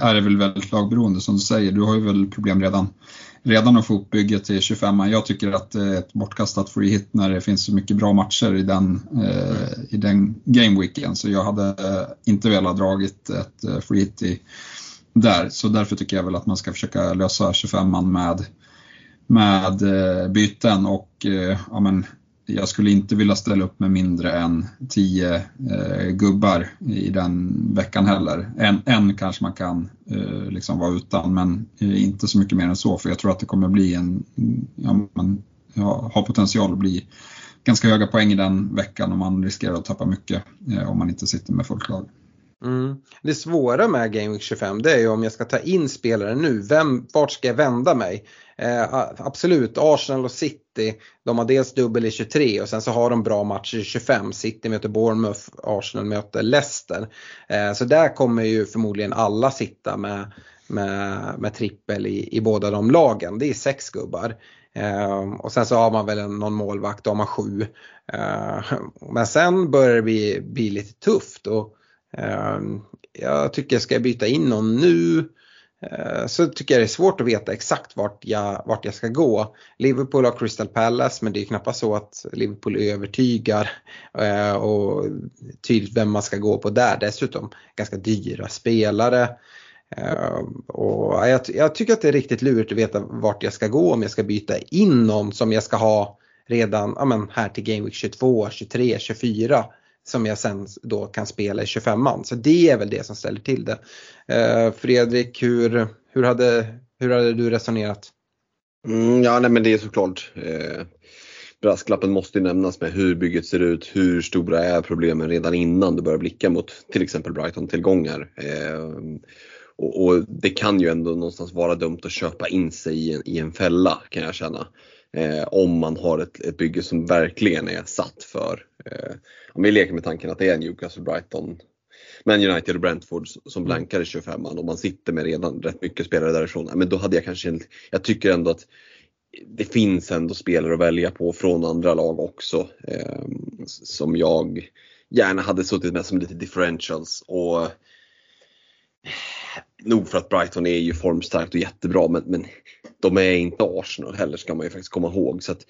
[SPEAKER 4] är det väl väldigt lagberoende som du säger. Du har ju väl problem redan, redan att få upp bygget till 25 Jag tycker att det är ett bortkastat free hit när det finns så mycket bra matcher i den, eh, i den gameweeken. Så jag hade eh, inte velat dragit ett eh, free hit i, där. Så därför tycker jag väl att man ska försöka lösa 25 med med eh, byten och eh, ja, men, jag skulle inte vilja ställa upp med mindre än 10 eh, gubbar i den veckan heller. En, en kanske man kan eh, liksom vara utan men eh, inte så mycket mer än så för jag tror att det kommer bli en, ja, man ja, har potential att bli ganska höga poäng i den veckan och man riskerar att tappa mycket eh, om man inte sitter med fullt lag.
[SPEAKER 2] Mm. Det svåra med Game Week 25 det är ju om jag ska ta in spelare nu, vem, vart ska jag vända mig? Eh, absolut, Arsenal och City, de har dels dubbel i 23 och sen så har de bra matcher i 25. City möter Bournemouth, Arsenal möter Leicester. Eh, så där kommer ju förmodligen alla sitta med, med, med trippel i, i båda de lagen. Det är sex gubbar. Eh, och sen så har man väl någon målvakt, då har man sju. Eh, men sen börjar det bli, bli lite tufft. Och, Ehm, jag tycker ska jag byta in någon nu eh, så tycker jag det är svårt att veta exakt vart jag, vart jag ska gå. Liverpool har Crystal Palace men det är knappast så att Liverpool övertygar eh, och tydligt vem man ska gå på där. Dessutom ganska dyra spelare. Ehm, och jag, jag tycker att det är riktigt lurigt att veta vart jag ska gå om jag ska byta in någon som jag ska ha redan ja, men här till Game Week 22, 23, 24 som jag sen då kan spela i 25an. Så det är väl det som ställer till det. Eh, Fredrik, hur, hur, hade, hur hade du resonerat?
[SPEAKER 3] Mm, ja, nej, men det är såklart. Eh, brasklappen måste ju nämnas med hur bygget ser ut, hur stora är problemen redan innan du börjar blicka mot till exempel Brighton-tillgångar. Eh, och, och, det kan ju ändå någonstans vara dumt att köpa in sig i en, i en fälla kan jag känna. Eh, om man har ett, ett bygge som verkligen är satt för, om vi leker med tanken att det är Newcastle, Brighton, Man United och Brentford som blankar i 25 och man sitter med redan rätt mycket spelare därifrån, men då hade jag kanske, jag tycker ändå att det finns ändå spelare att välja på från andra lag också eh, som jag gärna hade suttit med som lite differentials och nog för att Brighton är ju formstarkt och jättebra men, men de är inte Arsenal heller ska man ju faktiskt komma ihåg. Så att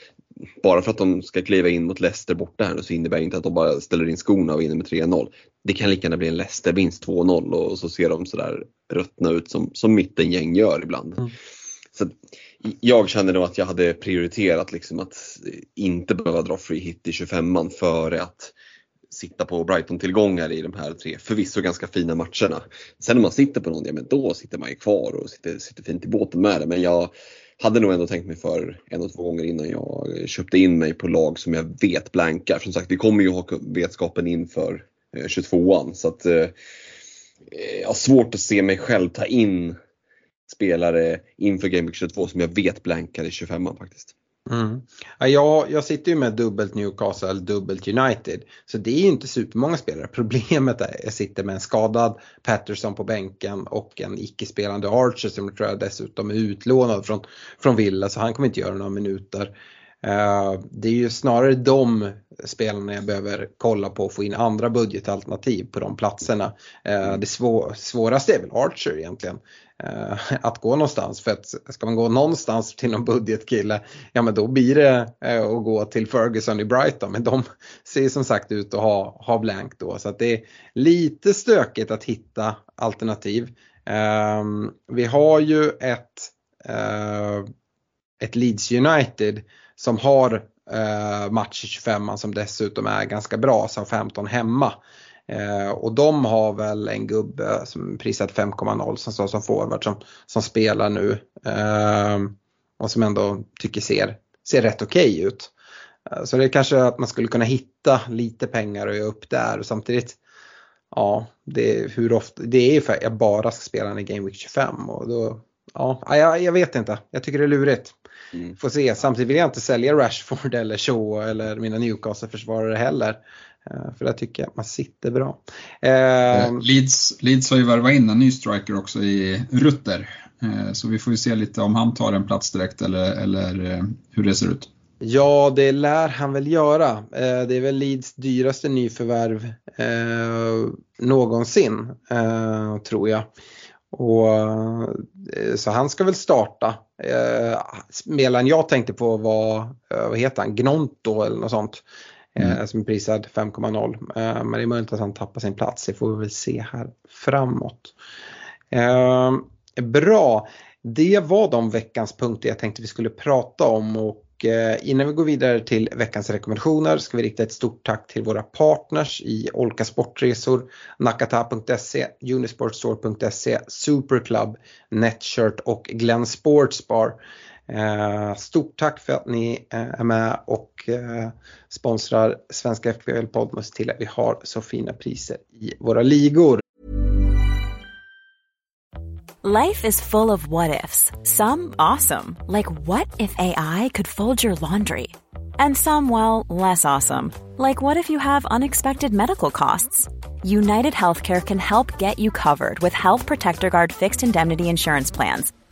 [SPEAKER 3] bara för att de ska kliva in mot Leicester borta här nu så innebär det inte att de bara ställer in skorna och vinner med 3-0. Det kan lika gärna bli en Leicester-vinst 2-0 och så ser de sådär ruttna ut som, som mittengäng gör ibland. Mm. Så jag känner nog att jag hade prioriterat liksom att inte behöva dra free hit i 25an före att sitta på Brighton-tillgångar i de här tre förvisso ganska fina matcherna. Sen när man sitter på någon, ja men då sitter man ju kvar och sitter, sitter fint i båten med det. Men jag hade nog ändå tänkt mig för en och två gånger innan jag köpte in mig på lag som jag vet blankar. Som sagt, vi kommer ju ha vetskapen inför eh, 22an så att eh, eh jag har svårt att se mig själv ta in spelare inför Game 22 som jag vet blankar i 25an faktiskt.
[SPEAKER 2] Mm. Ja, jag, sitter ju med dubbelt Newcastle, dubbelt United. Så det är ju inte supermånga spelare. Problemet är att jag sitter med en skadad Patterson på bänken och en icke-spelande Archer som tror jag dessutom är utlånad från, från Villa så han kommer inte göra några minuter. Uh, det är ju snarare de spelarna jag behöver kolla på och få in andra budgetalternativ på de platserna. Uh, det svå svåraste är väl Archer egentligen. Eh, att gå någonstans. För att ska man gå någonstans till någon budgetkille, ja men då blir det eh, att gå till Ferguson i Brighton. Men de ser som sagt ut att ha, ha blank då. Så att det är lite stökigt att hitta alternativ. Ehm, vi har ju ett, eh, ett Leeds United som har eh, match i 25 som dessutom är ganska bra, så 15 hemma. Eh, och de har väl en gubbe som prisat 5,0 som står som forward som, som spelar nu. Eh, och som ändå tycker ser, ser rätt okej okay ut. Eh, så det är kanske att man skulle kunna hitta lite pengar och göra upp där och samtidigt Ja, det är, hur ofta, det är för att jag bara ska spela i Game Week 25 och då, ja, jag, jag vet inte. Jag tycker det är lurigt. mm. får se. Samtidigt vill jag inte sälja Rashford eller Shaw eller mina Newcastle-försvarare heller. Eh, för där tycker jag att man sitter bra.
[SPEAKER 4] Eh, Leeds, Leeds har ju värvat in en ny striker också i Rutter. Eh, så vi får ju se lite om han tar en plats direkt eller, eller eh, hur det ser ut.
[SPEAKER 2] Ja, det lär han väl göra. Eh, det är väl Leeds dyraste nyförvärv eh, någonsin, eh, tror jag. Och, så han ska väl starta. Spelaren jag tänkte på var, vad heter han, Gnonto eller något sånt. Mm. Eh, som är prisad 5,0. Eh, men det är möjligt att han tappar sin plats, det får vi väl se här framåt. Ehm, bra, det var de veckans punkter jag tänkte vi skulle prata om och eh, innan vi går vidare till veckans rekommendationer ska vi rikta ett stort tack till våra partners i Olka Sportresor, Nakata.se, Unisportstore.se, Superclub, Netshirt och Glenn Sportsbar. Eh, stort tack för att ni eh, är med och eh, sponsrar Svenska FBL Podd. och till att vi har så fina priser i våra ligor.
[SPEAKER 5] Life is full of what ifs. Some awesome, like what if AI could fold your laundry? And some, well, less awesome, like what if you have unexpected medical costs? United Healthcare can help get you covered with Health Protector Guard fixed indemnity insurance plans.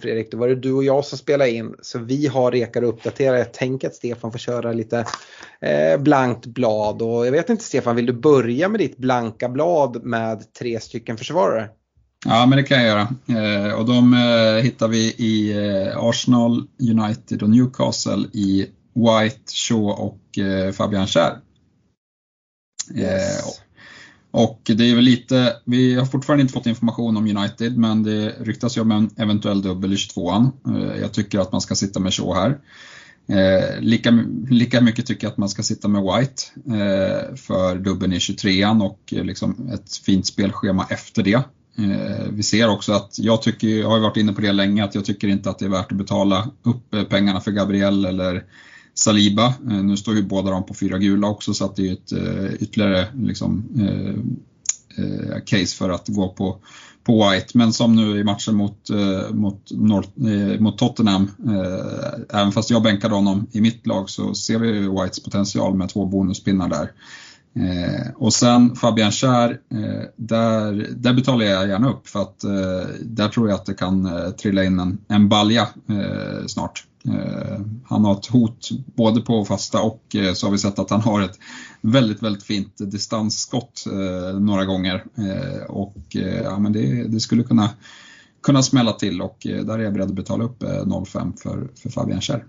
[SPEAKER 2] Fredrik, då var det du och jag som spelade in så vi har rekar uppdaterade. Jag tänker att Stefan får köra lite eh, blankt blad och jag vet inte Stefan, vill du börja med ditt blanka blad med tre stycken försvarare?
[SPEAKER 4] Ja, men det kan jag göra. Eh, och de eh, hittar vi i eh, Arsenal, United och Newcastle i White, Shaw och eh, Fabian Schär. Yes. Och det är väl lite, vi har fortfarande inte fått information om United men det ryktas ju om en eventuell dubbel i 22an. Eh, jag tycker att man ska sitta med Shaw här. Eh, lika, lika mycket tycker jag att man ska sitta med White eh, för dubbeln i 23an och eh, liksom ett fint spelschema efter det. Eh, vi ser också att jag tycker, jag har varit inne på det länge, att jag tycker inte att det är värt att betala upp pengarna för Gabriel eller Saliba. Eh, nu står ju båda de på fyra gula också så att det är ett eh, ytterligare liksom, eh, case för att gå på, på White. Men som nu i matchen mot, mot, North, mot Tottenham, även fast jag bänkade honom i mitt lag så ser vi Whites potential med två bonuspinnar där. Eh, och sen Fabian Schär, eh, där, där betalar jag gärna upp för att eh, där tror jag att det kan eh, trilla in en, en balja eh, snart. Eh, han har ett hot både på fasta och eh, så har vi sett att han har ett väldigt, väldigt fint distansskott eh, några gånger. Eh, och ja, men det, det, skulle kunna, kunna smälla till och där är jag beredd att betala upp 0,5 för, för Fabian Kär.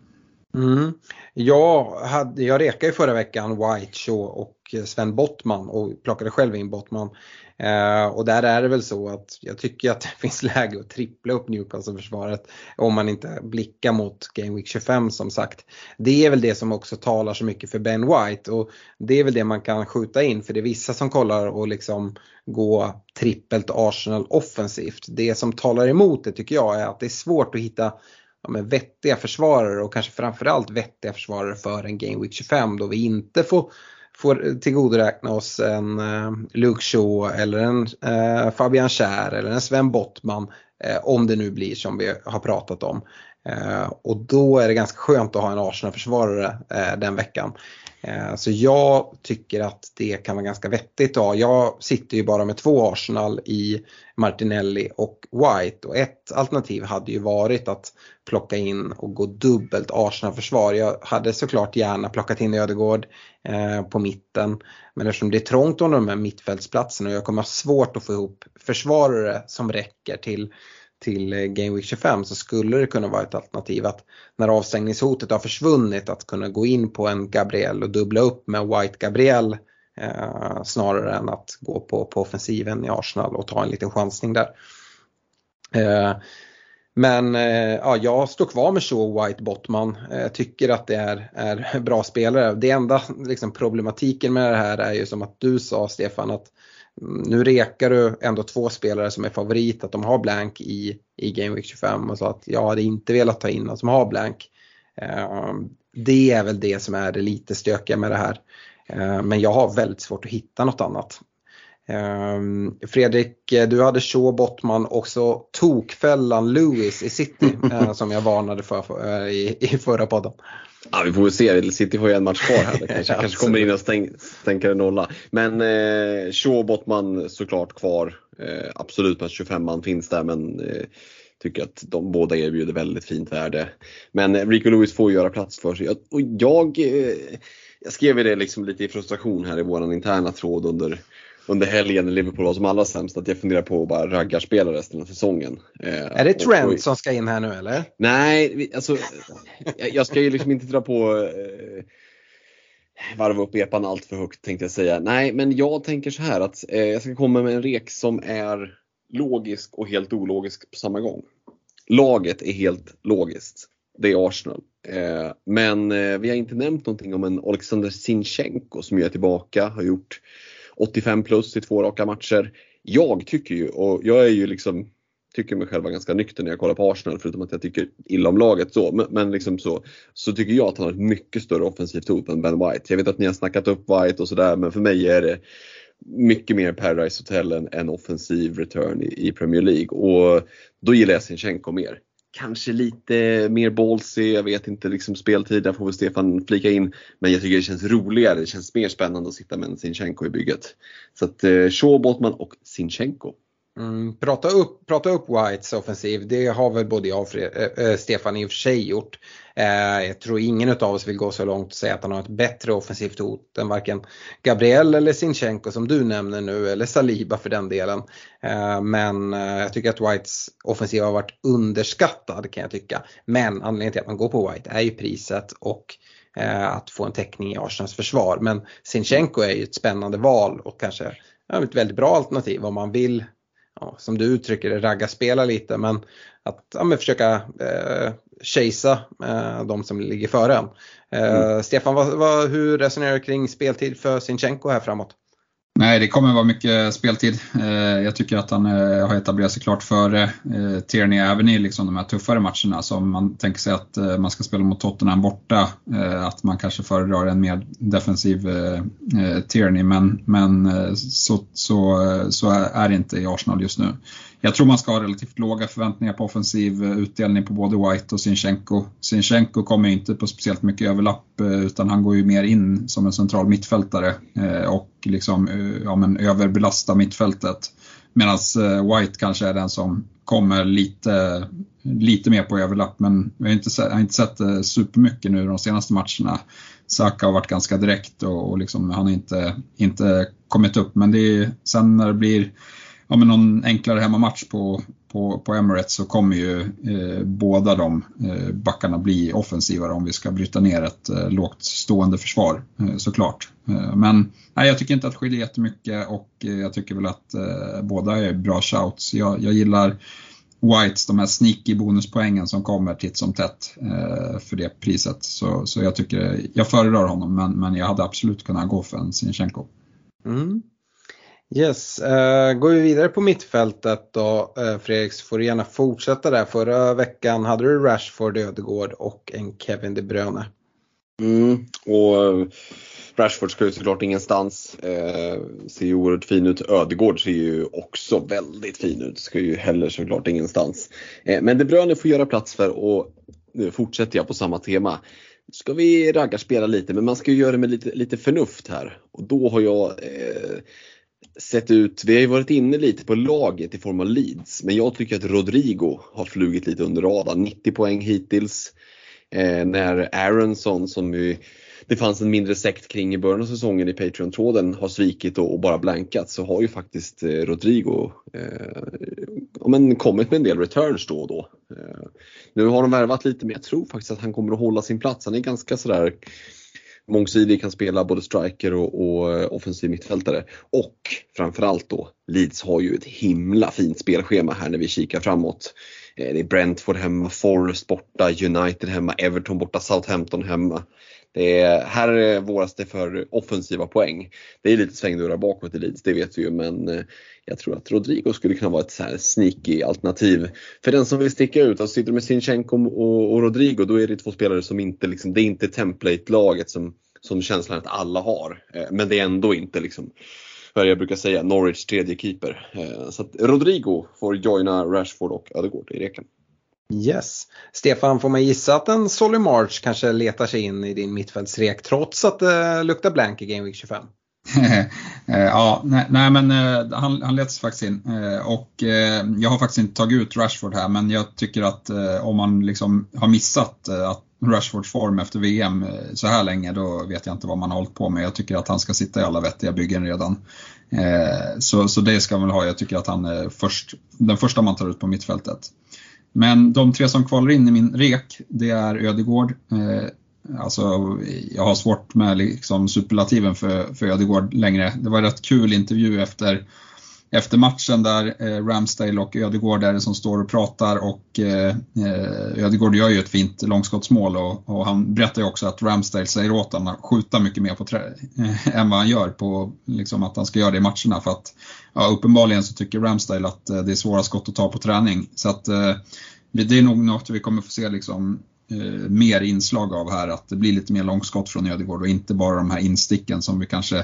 [SPEAKER 2] Mm. Jag, hade, jag rekade ju förra veckan White och Sven Bottman och plockade själv in Bottman. Eh, och där är det väl så att jag tycker att det finns läge att trippla upp Newcastle-försvaret om man inte blickar mot Game Week 25 som sagt. Det är väl det som också talar så mycket för Ben White och det är väl det man kan skjuta in för det är vissa som kollar och liksom gå trippelt Arsenal offensivt. Det som talar emot det tycker jag är att det är svårt att hitta ja, men vettiga försvarare och kanske framförallt vettiga försvarare för en Game Week 25 då vi inte får får tillgodoräkna oss en eh, Luke Shaw eller en eh, Fabian Schär eller en Sven Bottman eh, om det nu blir som vi har pratat om. Eh, och då är det ganska skönt att ha en Arsenal-försvarare eh, den veckan. Eh, så jag tycker att det kan vara ganska vettigt. att ha. Jag sitter ju bara med två Arsenal i Martinelli och White och ett alternativ hade ju varit att plocka in och gå dubbelt Arsenal-försvar. Jag hade såklart gärna plockat in Ödegård eh, på mitten men eftersom det är trångt om de här mittfältsplatserna och jag kommer ha svårt att få ihop försvarare som räcker till till eh, Game Week 25 så skulle det kunna vara ett alternativ att när avstängningshotet har försvunnit att kunna gå in på en Gabriel och dubbla upp med White Gabriel eh, snarare än att gå på, på offensiven i Arsenal och ta en liten chansning där. Eh, men eh, ja, jag står kvar med Shaw White Bottman. Jag eh, tycker att det är, är bra spelare. Det enda liksom, problematiken med det här är ju som att du sa Stefan att nu rekar du ändå två spelare som är favorit att de har blank i, i Game Week 25 och så att jag hade inte velat ta in någon som har blank. Eh, det är väl det som är det lite stökiga med det här. Eh, men jag har väldigt svårt att hitta något annat. Eh, Fredrik, du hade Shaw Bottman och så tokfällan Lewis i City som jag varnade för i förra podden.
[SPEAKER 3] Ja, vi får väl se. City har ju en match kvar här. Kanske, kanske kommer in och stäng, stänker en nolla. Men eh, Shaw Bottman såklart kvar. Eh, absolut att 25 man finns där men eh, tycker att de båda erbjuder väldigt fint värde. Men Rico Lewis får göra plats för sig. Och jag, eh, jag skrev det liksom lite i frustration här i våran interna tråd under under helgen när Liverpool var som allra sämst att jag funderar på att bara raggarspela resten av säsongen.
[SPEAKER 2] Eh, är det Trent som ska in här nu eller?
[SPEAKER 3] Nej, alltså jag ska ju liksom inte dra på eh, varva upp epan allt för högt tänkte jag säga. Nej, men jag tänker så här att eh, jag ska komma med en rek som är logisk och helt ologisk på samma gång. Laget är helt logiskt. Det är Arsenal. Eh, men eh, vi har inte nämnt någonting om en Alexander Sinchenko som är tillbaka, har gjort 85 plus i två raka matcher. Jag tycker ju, och jag är ju liksom tycker mig själv vara ganska nykter när jag kollar på Arsenal förutom att jag tycker illa om laget så. Men, men liksom så, så tycker jag att han har ett mycket större offensivt hot än Ben White. Jag vet att ni har snackat upp White och sådär men för mig är det mycket mer Paradise Hotel än, än offensiv return i, i Premier League och då gillar jag Sinchenko mer kanske lite mer ballsy, jag vet inte, liksom speltid, där får väl Stefan flika in. Men jag tycker det känns roligare, det känns mer spännande att sitta med en Sinchenko i bygget. Så att eh, Shaw, Botman och Sinchenko.
[SPEAKER 2] Mm, prata, upp, prata upp Whites offensiv, det har väl både jag och äh, Stefan i och för sig gjort. Äh, jag tror ingen av oss vill gå så långt och säga att han har ett bättre offensivt hot än varken Gabriel eller Sinchenko som du nämner nu eller Saliba för den delen. Äh, men jag tycker att Whites offensiv har varit underskattad kan jag tycka. Men anledningen till att man går på White är ju priset och att få en täckning i Arsenals försvar. Men Sinchenko är ju ett spännande val och kanske ett väldigt bra alternativ om man vill ja, som du uttrycker det, ragga spela lite men att ja, men försöka eh, chasea eh, de som ligger före en. Eh, mm. Stefan, vad, vad, hur resonerar du kring speltid för Sinchenko här framåt?
[SPEAKER 4] Nej, det kommer vara mycket speltid. Eh, jag tycker att han eh, har etablerat sig klart före eh, Tierney även i liksom de här tuffare matcherna. Så om man tänker sig att man ska spela mot Tottenham borta, att man kanske föredrar en mer defensiv Tierney. Men, men så, så, så är det inte i Arsenal just nu. Jag tror man ska ha relativt låga förväntningar på offensiv eh, utdelning på både White och Sinchenko. Sinchenko kommer inte på speciellt mycket överlapp eh, utan han går ju mer in som en central mittfältare eh, och liksom, ja, men överbelasta mittfältet. Medan White kanske är den som kommer lite, lite mer på överlapp men jag har inte, jag har inte sett det supermycket nu de senaste matcherna. Saka har varit ganska direkt och, och liksom, han har inte, inte kommit upp men det är, sen när det blir ja, men någon enklare hemmamatch på, på, på Emirates så kommer ju eh, båda de eh, backarna bli offensivare om vi ska bryta ner ett eh, lågt stående försvar eh, såklart. Eh, men nej, jag tycker inte att det skiljer jättemycket och eh, jag tycker väl att eh, båda är bra shouts. Jag, jag gillar Whites, de här sneaky bonuspoängen som kommer titt som tätt eh, för det priset. Så, så jag tycker, jag föredrar honom men, men jag hade absolut kunnat gå för en Sinchenko.
[SPEAKER 2] Mm. Yes, uh, går vi vidare på mittfältet då uh, Fredrik så får du gärna fortsätta där. Förra veckan hade du Rashford, Ödegård och en Kevin De Bruyne.
[SPEAKER 3] Mm, och uh, Rashford ska ju såklart ingenstans. Eh, ser ju oerhört fin ut. Ödegård ser ju också väldigt fin ut. Ska ju heller såklart ingenstans. Eh, men De Bruyne får göra plats för och nu fortsätter jag på samma tema. ska vi raggarspela lite men man ska ju göra det med lite, lite förnuft här. Och då har jag eh, sett ut, vi har ju varit inne lite på laget i form av leads, men jag tycker att Rodrigo har flugit lite under radarn. 90 poäng hittills. Eh, när Aronson som ju det fanns en mindre sekt kring i början av säsongen i Patreon-tråden har svikit och, och, bara blankat så har ju faktiskt eh, Rodrigo eh, men kommit med en del returns då och då. Eh, nu har de värvat lite men jag tror faktiskt att han kommer att hålla sin plats. Han är ganska sådär mångsidig, kan spela både striker och, och eh, offensiv mittfältare. Och framförallt då, Leeds har ju ett himla fint spelschema här när vi kikar framåt. Eh, det är Brentford hemma, Forest borta, United hemma, Everton borta, Southampton hemma. Det är, här våras det för offensiva poäng. Det är lite svängdörrar bakåt i Leeds, det vet vi ju, men eh, jag tror att Rodrigo skulle kunna vara ett så här sneaky alternativ. För den som vill sticka ut, alltså sitter med Sinchenko och, och Rodrigo, då är det två spelare som inte, liksom, det är inte template-laget som, som känslan att alla har. Eh, men det är ändå inte liksom vad jag brukar säga, Norwich tredje keeper. Eh, så att Rodrigo får joina Rashford och Ödegård i reken.
[SPEAKER 2] Yes. Stefan, får man gissa att en Solly March kanske letar sig in i din mittfältsrek trots att det luktar blank i Game Week 25?
[SPEAKER 4] Eh, ja, nej, nej men eh, han, han sig faktiskt in eh, och jag har faktiskt inte tagit ut Rashford här men jag tycker att om man liksom har missat att Rashfords form efter VM så här länge då vet jag inte vad man har hållit på med. Jag tycker att han ska sitta i alla vettiga byggen redan. Så, så det ska man ha. Jag tycker att han är först, den första man tar ut på mittfältet. Men de tre som kvalar in i min rek, det är Ödegård. Eh, alltså, jag har svårt med liksom superlativen för, för Ödegård längre. Det var en rätt kul intervju efter, efter matchen där eh, Ramsdale och Ödegård är det som står och pratar och eh, eh, Ödegård gör ju ett fint långskottsmål och, och han berättar ju också att Ramsdale säger åt honom att skjuta mycket mer på trä, eh, än vad han gör på liksom att han ska göra det i matcherna för att ja, uppenbarligen så tycker Ramsdale att eh, det är svåra skott att ta på träning. Så att eh, det är nog något vi kommer få se liksom, eh, mer inslag av här, att det blir lite mer långskott från Ödegård och inte bara de här insticken som vi kanske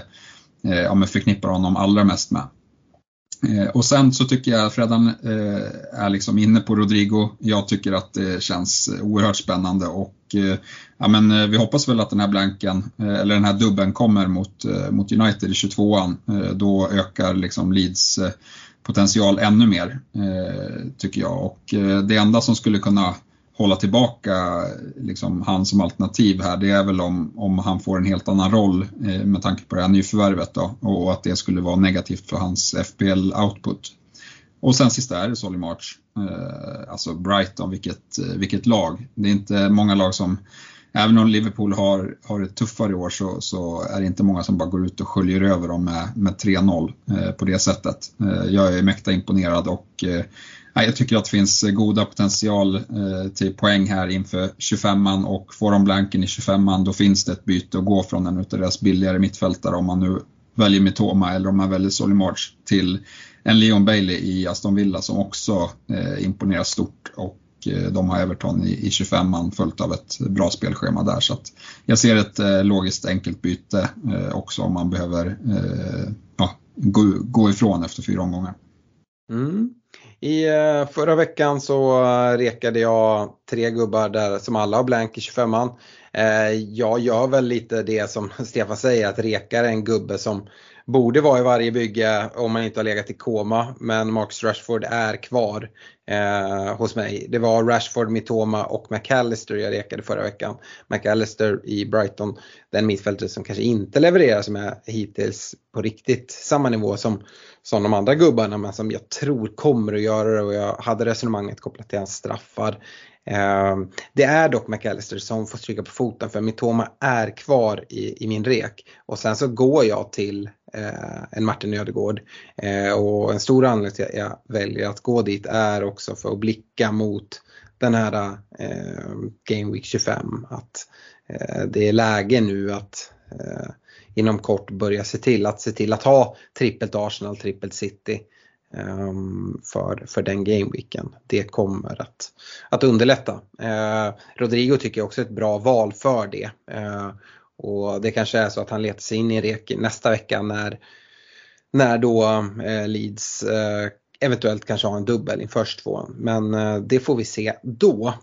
[SPEAKER 4] eh, ja, förknippar honom allra mest med. Eh, och sen så tycker jag Fredan eh, är liksom inne på Rodrigo. Jag tycker att det känns oerhört spännande och eh, ja, men, eh, vi hoppas väl att den här blanken, eh, eller den här dubben kommer mot, eh, mot United i 22an. Eh, då ökar liksom Leeds potential ännu mer, tycker jag. Och det enda som skulle kunna hålla tillbaka liksom, han som alternativ här det är väl om, om han får en helt annan roll eh, med tanke på det här nyförvärvet då, och att det skulle vara negativt för hans FPL-output. Och sen sista är det Solly March, eh, alltså Brighton, vilket, eh, vilket lag. Det är inte många lag som, även om Liverpool har, har ett tuffare i år så, så är det inte många som bara går ut och sköljer över dem med, med 3-0 eh, på det sättet. Eh, jag är mäkta imponerad och eh, jag tycker att det finns eh, goda potential eh, till poäng här inför 25an och får de blanken i 25an då finns det ett byte att gå från en av deras billigare mittfältare om man nu väljer Mitoma eller om man väljer Solimarch till en Leon Bailey i Aston Villa som också eh, imponerar stort och eh, de har Everton i, 25an följt av ett bra spelschema där. Så jag ser ett eh, logiskt enkelt byte eh, också om man behöver ja, gå, gå ifrån efter fyra omgångar.
[SPEAKER 2] Mm. I eh, förra veckan så eh, rekade jag tre gubbar där som alla har blank i 25an. Eh, jag gör väl lite det som Stefan säger att rekar en gubbe som borde vara i varje bygge om man inte har legat i koma. Men Marcus Rashford är kvar eh, hos mig. Det var Rashford, Mitoma och McAllister jag rekade förra veckan. McAllister i Brighton, den mittfältare som kanske inte levererar som är hittills på riktigt samma nivå som, som de andra gubbarna men som jag tror kommer att göra det och jag hade resonemanget kopplat till hans straffar. Eh, det är dock McAllister som får stryka på foten för Mitoma är kvar i, i min rek. Och sen så går jag till eh, en Martin Ödegård. Eh, och en stor anledning till att jag väljer att gå dit är också för att blicka mot den här eh, Game Week 25. Att eh, det är läge nu att eh, inom kort börja se till att se till att ha trippelt Arsenal, trippelt City. Ehm, för, för den gameweeken. Det kommer att, att underlätta. Eh, Rodrigo tycker jag också är ett bra val för det. Eh, och det kanske är så att han letar sig in i rek nästa vecka när, när då eh, Leeds eh, eventuellt kanske ha en dubbel inför två, Men eh, det får vi se då.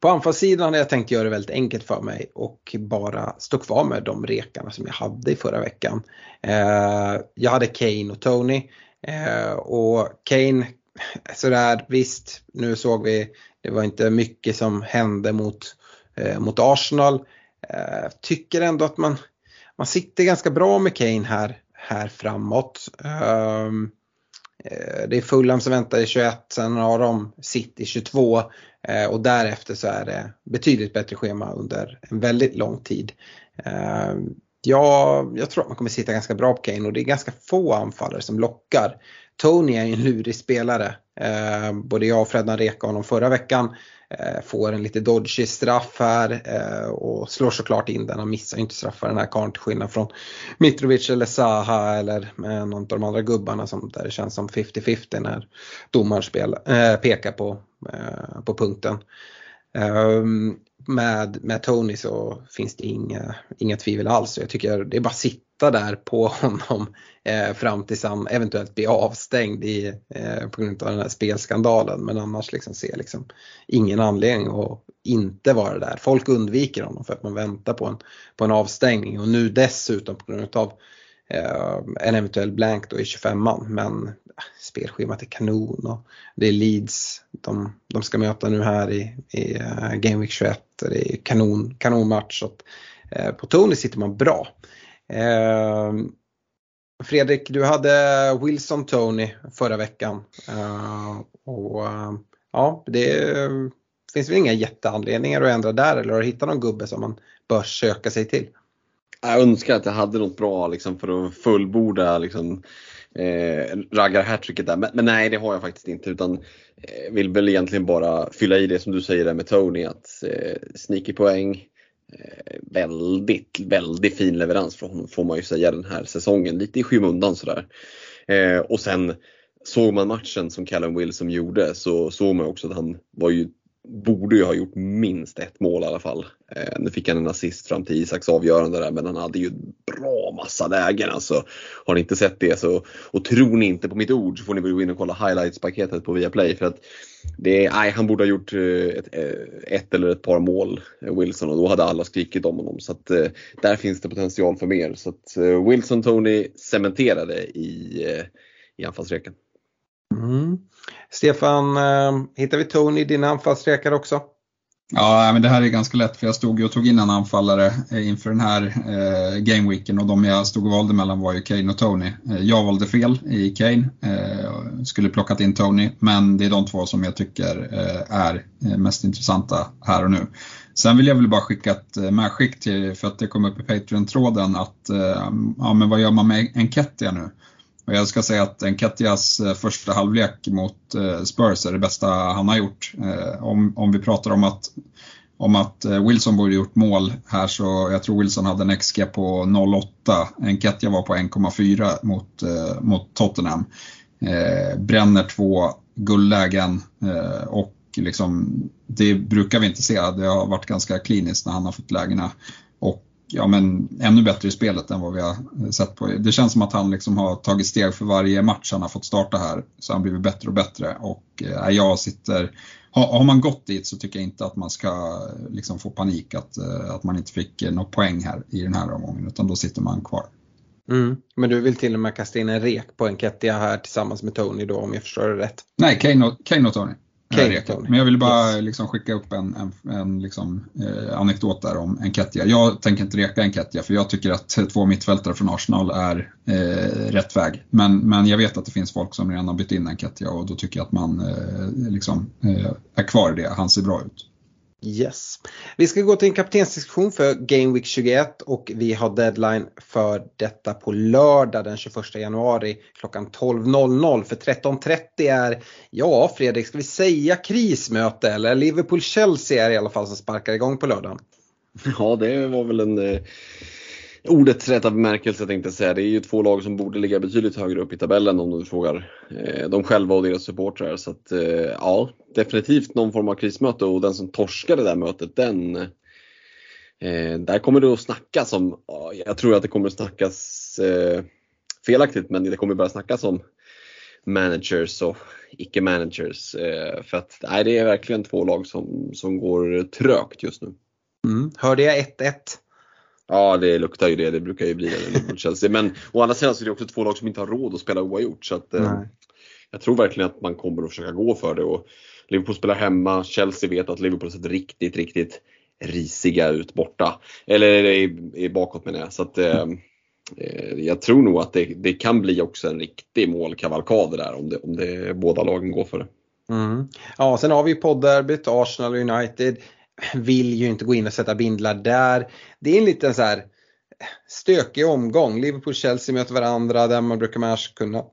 [SPEAKER 2] på anfallssidan hade jag tänkt göra det väldigt enkelt för mig och bara stå kvar med de rekarna som jag hade i förra veckan. Eh, jag hade Kane och Tony eh, och Kane, sådär visst, nu såg vi, det var inte mycket som hände mot, mot Arsenal. Tycker ändå att man, man sitter ganska bra med Kane här, här framåt. Um, Eh, det är Fulham som väntar i 21, sen har de City 22 eh, och därefter så är det betydligt bättre schema under en väldigt lång tid. Eh, ja, jag tror att man kommer sitta ganska bra på Kane och det är ganska få anfallare som lockar. Tony är en lurig spelare. Både jag och Freddan rekade honom förra veckan. Eh, får en lite dodgy straff här eh, och slår såklart in den. Han missar inte straffar den här karln till skillnad från Mitrovic eller Zaha eller eh, någon av de andra gubbarna som där det känns som 50-50 när domaren spel, äh, pekar på, äh, på punkten. Um, med, med Tony så finns det inga, inga tvivel alls. Jag tycker det är bara sitt sitta där på honom eh, fram tills han eventuellt blir avstängd i, eh, på grund av den här spelskandalen. Men annars liksom ser liksom ingen anledning att inte vara där. Folk undviker honom för att man väntar på en, på en avstängning och nu dessutom på grund av eh, en eventuell blank då i 25an. Men eh, spelschemat är kanon och det är Leeds de, de ska möta nu här i, i uh, Game Week 21. Det är kanon, kanonmatch. Så att, eh, på Tony sitter man bra. Ehm, Fredrik, du hade Wilson Tony förra veckan. Ehm, och ehm, ja, det finns väl inga jätteanledningar att ändra där eller att hitta någon gubbe som man bör söka sig till?
[SPEAKER 3] Jag önskar att jag hade något bra liksom, för att fullborda liksom, eh, raggar hattricket där. Men, men, nej, det har jag faktiskt inte utan eh, vill väl egentligen bara fylla i det som du säger där med Tony att eh, sneaky poäng. Eh, väldigt, väldigt fin leverans från honom får man ju säga den här säsongen. Lite i skymundan sådär. Eh, och sen såg man matchen som Callum Wilson gjorde så såg man också att han var ju borde ju ha gjort minst ett mål i alla fall. Eh, nu fick han en assist fram till Isaks avgörande där men han hade ju bra massa lägen alltså. Har ni inte sett det så, och tror ni inte på mitt ord så får ni väl gå in och kolla highlights-paketet på Viaplay för att det, nej, han borde ha gjort eh, ett, eh, ett, eller ett par mål, eh, Wilson, och då hade alla skrikit om honom. Så att, där finns det potential för mer. Så att Wilson Tony cementerade i, i anfallsreken.
[SPEAKER 2] Mm. Stefan, eh, hittar vi Tony i dina anfallsrekar också?
[SPEAKER 4] Ja, men det här är ganska lätt för jag stod och tog in en anfallare eh, inför den här eh, gameweeken och de jag stod och valde mellan var ju Kane och Tony. Eh, jag valde fel i Kane, eh, skulle plockat in Tony, men det är de två som jag tycker eh, är mest intressanta här och nu. Sen vill jag väl bara skicka ett medskick till, för att det kom upp i Patreon-tråden att, ja men vad gör man med Enketia nu? Och jag ska säga att Enketias eh, första halvlek mot eh, Spurs är det bästa han har gjort. Eh, om, om vi pratar om att, om att Wilson borde gjort mål här så jag tror Wilson hade en XG på 0,8. Enketia var på 1,4 mot, mot Tottenham. Bränner två guldlägen och liksom, det brukar vi inte se. Det har varit ganska kliniskt när han har fått lägena. Och ja, men ännu bättre i spelet än vad vi har sett på. Det känns som att han liksom har tagit steg för varje match han har fått starta här. Så han har blivit bättre och bättre och eh, jag sitter har, har man gått dit så tycker jag inte att man ska liksom få panik att, eh, att man inte fick något poäng här i den här omgången utan då sitter man kvar.
[SPEAKER 2] Mm. Men du vill till och med kasta in en rek på en Kettia här tillsammans med Tony då om jag förstår det rätt?
[SPEAKER 4] Nej, Kane och, Kane och Tony. Men jag vill bara yes. liksom skicka upp en, en, en liksom, eh, anekdot där om Enketia. Jag tänker inte reka Enketia för jag tycker att två mittfältare från Arsenal är eh, rätt väg. Men, men jag vet att det finns folk som redan har bytt in Enketia och då tycker jag att man eh, liksom, eh, är kvar i det. Han ser bra ut.
[SPEAKER 2] Yes. Vi ska gå till en kaptensdiskussion för Game Week 21 och vi har deadline för detta på lördag den 21 januari klockan 12.00 för 13.30 är, ja Fredrik, ska vi säga krismöte eller Liverpool-Chelsea är i alla fall som sparkar igång på lördagen.
[SPEAKER 3] Ja, det var väl en eh, ordets rätta bemärkelse tänkte jag säga. Det är ju två lag som borde ligga betydligt högre upp i tabellen om du frågar eh, dem själva och deras supportrar. Så att, eh, ja, definitivt någon form av krismöte och den som torskar det där mötet den eh, där kommer det att snackas om, jag tror att det kommer att snackas eh, felaktigt men det kommer börja snackas om managers och icke-managers. Eh, för att nej, det är verkligen två lag som, som går trögt just nu.
[SPEAKER 2] Mm. Hörde jag 1-1?
[SPEAKER 3] Ja, det luktar ju det. Det brukar ju bli det mot Chelsea. Men å andra sidan så är det också två lag som inte har råd att spela oavgjort. Så att, eh, jag tror verkligen att man kommer att försöka gå för det. Och Liverpool spelar hemma. Chelsea vet att Liverpool har sett riktigt, riktigt risiga ut borta. Eller i, i bakåt menar jag. Så att, eh, eh, jag tror nog att det, det, kan bli också en riktig målkavalkad där om, det, om det, båda lagen går för det.
[SPEAKER 2] Mm. Ja, sen har vi podderbyt Arsenal United. Vill ju inte gå in och sätta bindlar där. Det är en liten så här stökig omgång. Liverpool-Chelsea möter varandra där man brukar man kunna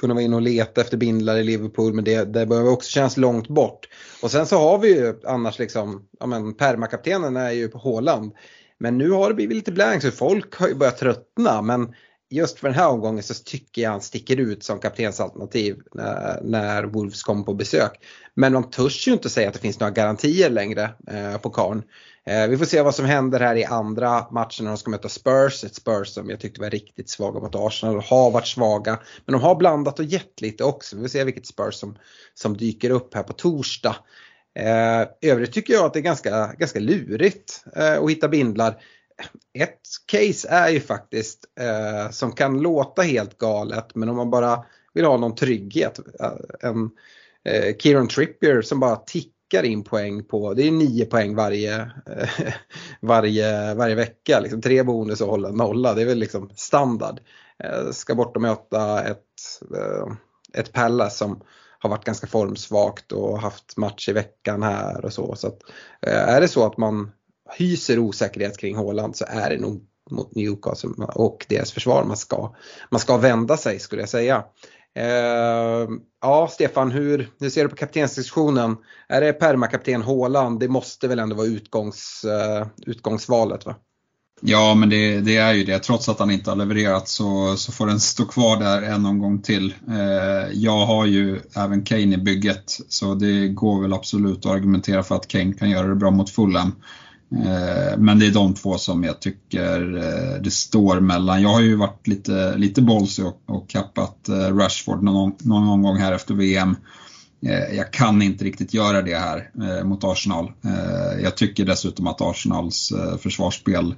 [SPEAKER 2] kunna vara inne och leta efter bindlar i Liverpool men det, det behöver också kännas långt bort. Och sen så har vi ju annars liksom, ja men permakaptenen är ju på Håland. Men nu har det blivit lite blank så folk har ju börjat tröttna men just för den här omgången så tycker jag han sticker ut som kaptensalternativ när, när Wolves kommer på besök. Men de törs ju inte säga att det finns några garantier längre eh, på karn. Eh, vi får se vad som händer här i andra matchen när de ska möta Spurs. Ett Spurs som jag tyckte var riktigt svaga mot Arsenal och har varit svaga. Men de har blandat och gett lite också. Vi får se vilket Spurs som, som dyker upp här på torsdag. Eh, övrigt tycker jag att det är ganska, ganska lurigt eh, att hitta bindlar. Ett case är ju faktiskt eh, som kan låta helt galet men om man bara vill ha någon trygghet. Eh, en eh, Kieran Trippier som bara tickar in poäng på, det är 9 poäng varje, eh, varje, varje vecka. Liksom, tre bonus och hålla nolla, det är väl liksom standard. Eh, ska bort och möta ett, eh, ett Pallas som har varit ganska formsvagt och haft match i veckan här och så. så att, eh, är det så att man hyser osäkerhet kring Håland så är det nog mot Newcastle och deras försvar man ska, man ska vända sig skulle jag säga. Eh, ja, Stefan, hur, hur ser du på kaptensdiskussionen? Är det permakapten Håland? Det måste väl ändå vara utgångs, uh, utgångsvalet va?
[SPEAKER 4] Ja, men det, det, är ju det. Trots att han inte har levererat så, så får den stå kvar där en omgång till. Eh, jag har ju även Kane i bygget så det går väl absolut att argumentera för att Kane kan göra det bra mot Fulham. Eh, men det är de två som jag tycker eh, det står mellan. Jag har ju varit lite, lite bollsy och, och kappat eh, Rashford någon, någon gång här efter VM. Jag kan inte riktigt göra det här mot Arsenal. Jag tycker dessutom att Arsenals försvarsspel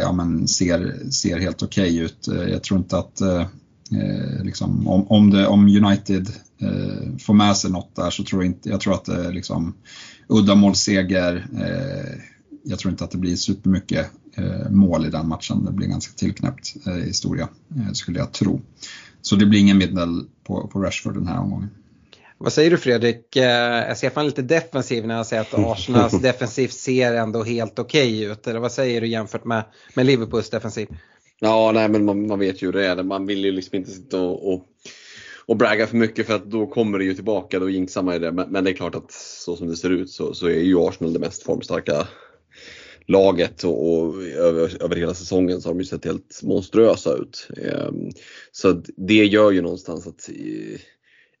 [SPEAKER 4] ja, men ser, ser helt okej okay ut. Jag tror inte att liksom, om, om, det, om United får med sig något där så tror jag inte, jag tror att det liksom uddamålsseger. Eh, jag tror inte att det blir supermycket eh, mål i den matchen. Det blir ganska tillknäppt eh, historia skulle jag tro. Så det blir ingen middel på, på Rashford den här omgången.
[SPEAKER 2] Vad säger du Fredrik? Jag ser fan lite defensiv när jag säger att Arsenals defensiv ser ändå helt okej okay ut. Eller vad säger du jämfört med, med Liverpools defensiv?
[SPEAKER 3] Ja, nej men man, man vet ju hur det är. Man vill ju liksom inte sitta och, och och bragga för mycket för att då kommer det ju tillbaka, då jinxar man ju det. Men, men, det är klart att så som det ser ut så, så är ju Arsenal det mest formstarka laget och, och över, över, hela säsongen så har de ju sett helt monstruösa ut. Ehm, så det gör ju någonstans att eh,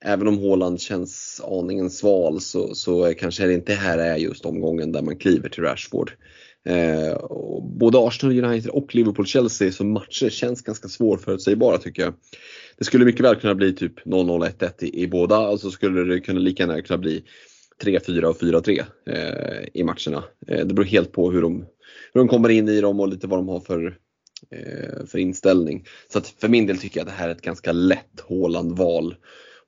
[SPEAKER 3] även om Haaland känns aningen sval så, så kanske det inte här är just omgången där man kliver till Rashford. Eh, både Arsenal United och Liverpool-Chelsea som matcher känns ganska svårförutsägbara tycker jag. Det skulle mycket väl kunna bli typ 0-0, 1-1 i, i båda, alltså skulle det kunna lika gärna kunna bli 3-4 och 4-3 eh, i matcherna. Eh, det beror helt på hur de, hur de kommer in i dem och lite vad de har för, eh, för inställning. Så att för min del tycker jag att det här är ett ganska lätt Håland-val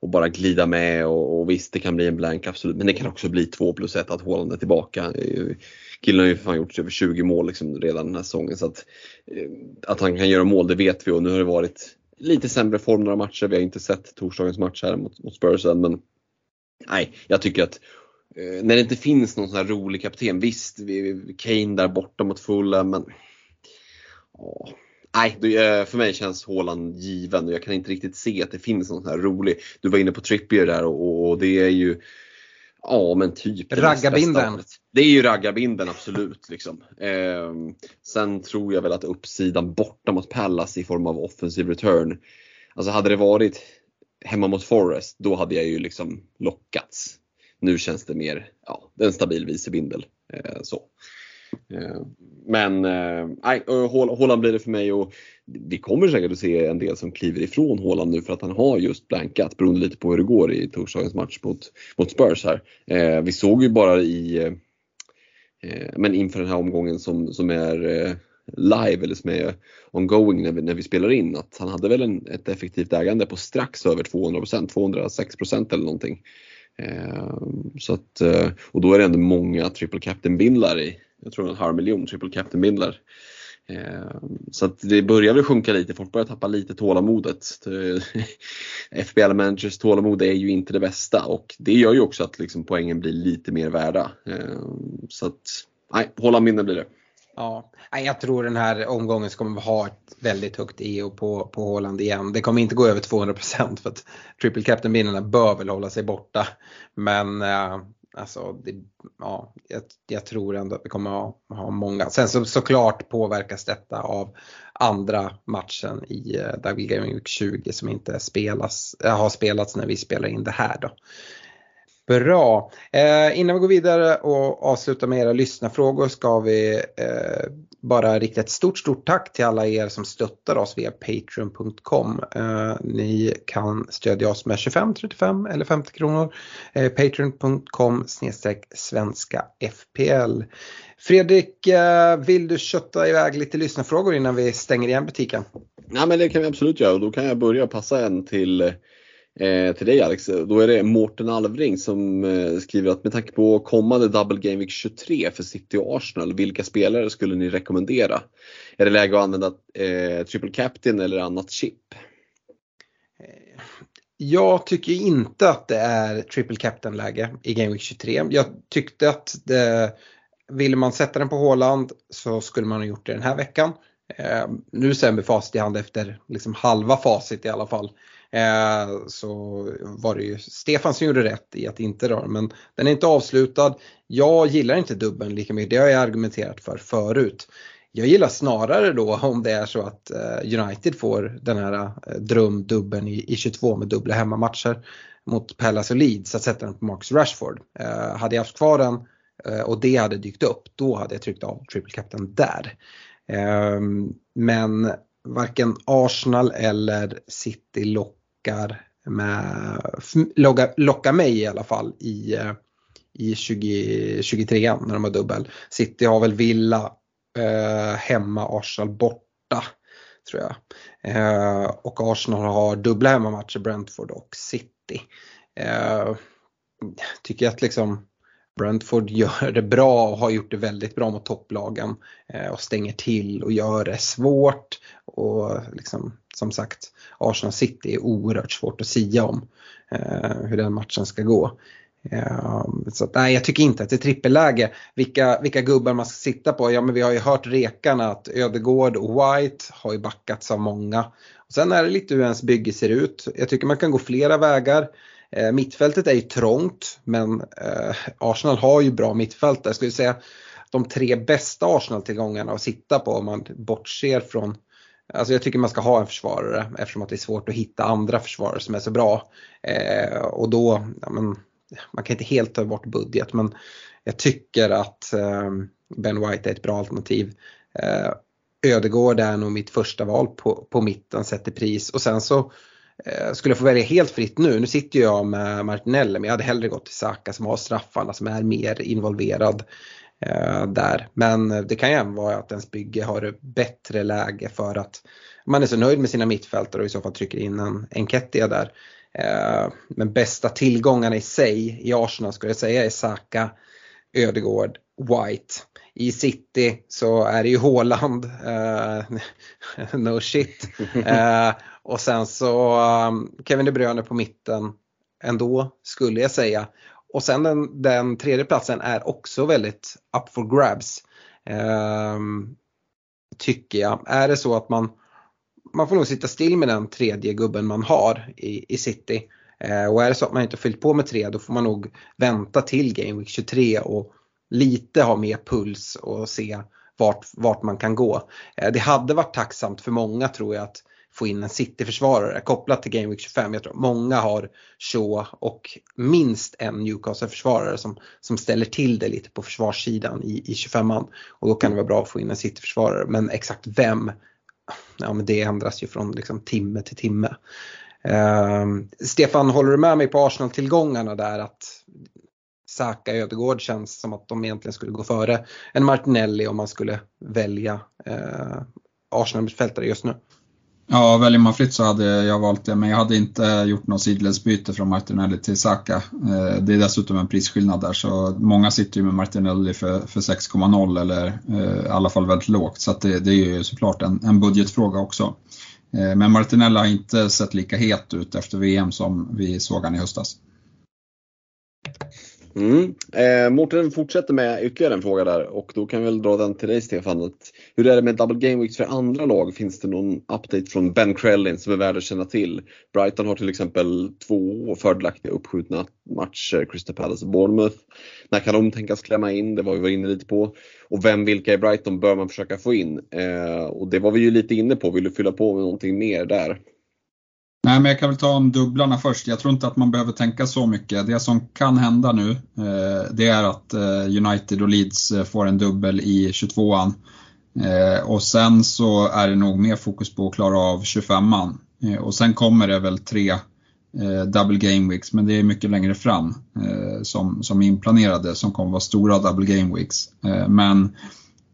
[SPEAKER 3] och bara glida med och, och, visst det kan bli en blank absolut men det kan också bli 2 plus 1 att Håland är tillbaka. Eh, Killen har ju fan gjort över 20 mål liksom redan den här säsongen så att, eh, att han kan göra mål det vet vi och nu har det varit lite sämre form några matcher. Vi har inte sett torsdagens match här mot, mot Spurs än men nej, jag tycker att eh, när det inte finns någon sån här rolig kapten, visst vi, Kane där borta mot Fulham men åh, Nej, eh, för mig känns Håland given och jag kan inte riktigt se att det finns någon sån här rolig. Du var inne på Trippier där och, och det är ju Ja men typ.
[SPEAKER 2] Raggarbinden.
[SPEAKER 3] Det är ju raggarbinden absolut. Liksom. Eh, sen tror jag väl att uppsidan borta mot Pallas i form av offensiv return. Alltså hade det varit hemma mot Forest då hade jag ju liksom lockats. Nu känns det mer, ja, en stabil vicebindel. Eh, så. Eh, men eh, nej, Håland blir det för mig och vi kommer säkert att se en del som kliver ifrån Håland nu för att han har just blankat beroende lite på hur det går i torsdagens match mot, mot Spurs här. Eh, vi såg ju bara i, men inför den här omgången som, som är live eller som är ongoing när vi, när vi spelar in att han hade väl en, ett effektivt ägande på strax över 200%, 206% eller någonting. Eh, så att, och då är det ändå många triple captain bindlar i, jag tror en halv miljon triple captain bindlar. Eh, så att det börjar väl sjunka lite, folk börjar tappa lite tålamodet. Eh, FBL managers tålamod är ju inte det bästa och det gör ju också att liksom poängen blir lite mer värda. Eh, så att, nej, hålla minnen blir det.
[SPEAKER 2] Ja, jag tror den här omgången så kommer vi ha ett väldigt högt EO på, på Håland igen. Det kommer inte gå över 200% för att triple captain-vinnarna bör väl hålla sig borta. Men alltså, det, ja, jag, jag, tror ändå att vi kommer ha, ha många. Sen så, såklart påverkas detta av andra matchen i eh, uh, Devil Gaming Week 20 som inte spelas, eh, har spelats när vi spelar in det här då. Bra. Eh, innan vi går vidare och avslutar med era lyssnarfrågor ska vi eh, bara rikta ett stort, stort tack till alla er som stöttar oss via Patreon.com. Eh, ni kan stödja oss med 25, 35 eller 50 kronor. Eh, Patreon.com snedstreck svenska FPL. Fredrik, eh, vill du kötta iväg lite lyssnarfrågor innan vi stänger igen butiken?
[SPEAKER 3] Nej men det kan vi absolut göra och då kan jag börja passa en till eh, Eh, till dig Alex, då är det Mårten Alvring som eh, skriver att med tanke på kommande Double Game Week 23 för City och Arsenal, vilka spelare skulle ni rekommendera? Är det läge att använda eh, Triple Captain eller annat chip?
[SPEAKER 2] Eh, jag tycker inte att det är Triple Captain läge i Game Week 23. Jag tyckte att det, ville man sätta den på Håland så skulle man ha gjort det den här veckan. Eh, nu ser vi facit i hand efter liksom halva facit i alla fall. Eh, så var det ju Stefan som gjorde rätt i att inte röra men den är inte avslutad. Jag gillar inte dubben lika mycket, det har jag argumenterat för förut. Jag gillar snarare då om det är så att eh, United får den här eh, drömdubben i, i 22 med dubbla hemmamatcher mot Pallas och Leeds att sätta den på Marcus Rashford. Eh, hade jag haft kvar den eh, och det hade dykt upp, då hade jag tryckt av triple captain där. Eh, men varken Arsenal eller City lockar lockar, med, lockar mig i alla fall i, eh, i 2023 när de har dubbel. City har väl Villa eh, hemma, Arsenal borta tror jag. Eh, och Arsenal har dubbla hemmamatcher, Brentford och City. Eh, tycker att liksom Brentford gör det bra och har gjort det väldigt bra mot topplagen eh, och stänger till och gör det svårt. Och liksom, som sagt, Arsenal City är oerhört svårt att sia om eh, hur den matchen ska gå. Eh, så att, nej, jag tycker inte att det är trippelläge. Vilka, vilka gubbar man ska sitta på? Ja, men vi har ju hört rekarna att Ödegård och White har ju backats av många. Och sen är det lite hur ens bygge ser ut. Jag tycker man kan gå flera vägar. Eh, mittfältet är ju trångt men eh, Arsenal har ju bra mittfältare. Jag skulle säga de tre bästa Arsenal-tillgångarna att sitta på om man bortser från Alltså jag tycker man ska ha en försvarare eftersom att det är svårt att hitta andra försvarare som är så bra. Eh, och då, ja, men, man kan inte helt ta bort budget men jag tycker att eh, Ben White är ett bra alternativ. Eh, Ödegård är nog mitt första val på, på mitten sett i pris och sen så Eh, skulle jag få välja helt fritt nu, nu sitter jag med Martinelli men jag hade hellre gått till Saka som har straffarna som är mer involverad eh, Eh, där. Men det kan ju även vara att ens bygge har ett bättre läge för att man är så nöjd med sina mittfältare och i så fall trycker in en Enketia där. Eh, men bästa tillgångarna i sig i Arsenal skulle jag säga är Saka, Ödegård, White i City så är det ju Håland, eh, no shit. Eh, och sen så um, Kevin De Bruyne på mitten ändå skulle jag säga. Och sen den, den tredje platsen är också väldigt up for grabs. Uh, tycker jag. Är det så att man, man får nog sitta still med den tredje gubben man har i, i City. Ehm, och är det så att man inte fyllt på med tre då får man nog vänta till Game Week 23 och lite ha mer puls och se vart, vart man kan gå. Eh, det hade varit tacksamt för många tror jag att få in en City-försvarare kopplat till Game Week 25. Jag tror många har Shaw och minst en Newcastle-försvarare som, som ställer till det lite på försvarssidan i, i 25an. Och då kan det vara bra att få in en City-försvarare men exakt vem ja, men det ändras ju från liksom, timme till timme. Um, Stefan, håller du med mig på Arsenal-tillgångarna där att Saka Ödegård känns som att de egentligen skulle gå före en Martinelli om man skulle välja eh, Arsenal-mittfältare just nu?
[SPEAKER 4] Ja, väljer man fritt så hade jag valt det, men jag hade inte gjort något sidledsbyte från Martinelli till Saka. Eh, det är dessutom en prisskillnad där, så många sitter ju med Martinelli för, för 6,0 eller eh, i alla fall väldigt lågt, så det, det, är ju såklart en, en budgetfråga också. Eh, men Martinelli har inte sett lika het ut efter VM som vi såg han i höstas.
[SPEAKER 3] Mm. Eh, Mårten fortsätter med ytterligare en fråga där och då kan vi väl dra den till dig Stefan. Att, hur är det med double game weeks för andra lag? Finns det någon update från Ben Krellin som är värd att känna till? Brighton har till exempel två fördelaktiga uppskjutna matcher, Crystal Palace och Bournemouth. När kan de tänkas klämma in? Det var vi var inne lite på. Och vem, vilka i Brighton bör man försöka få in? Eh, och det var vi ju lite inne på. Vill du fylla på med någonting mer där?
[SPEAKER 4] Nej, men jag kan väl ta om dubblarna först. Jag tror inte att man behöver tänka så mycket. Det som kan hända nu, eh, det är att eh, United och Leeds eh, får en dubbel i 22an. Eh, och sen så är det nog mer fokus på att klara av 25an. Eh, och sen kommer det väl tre double game weeks, men det är mycket längre fram som, som inplanerade, som kommer vara stora double game weeks. Men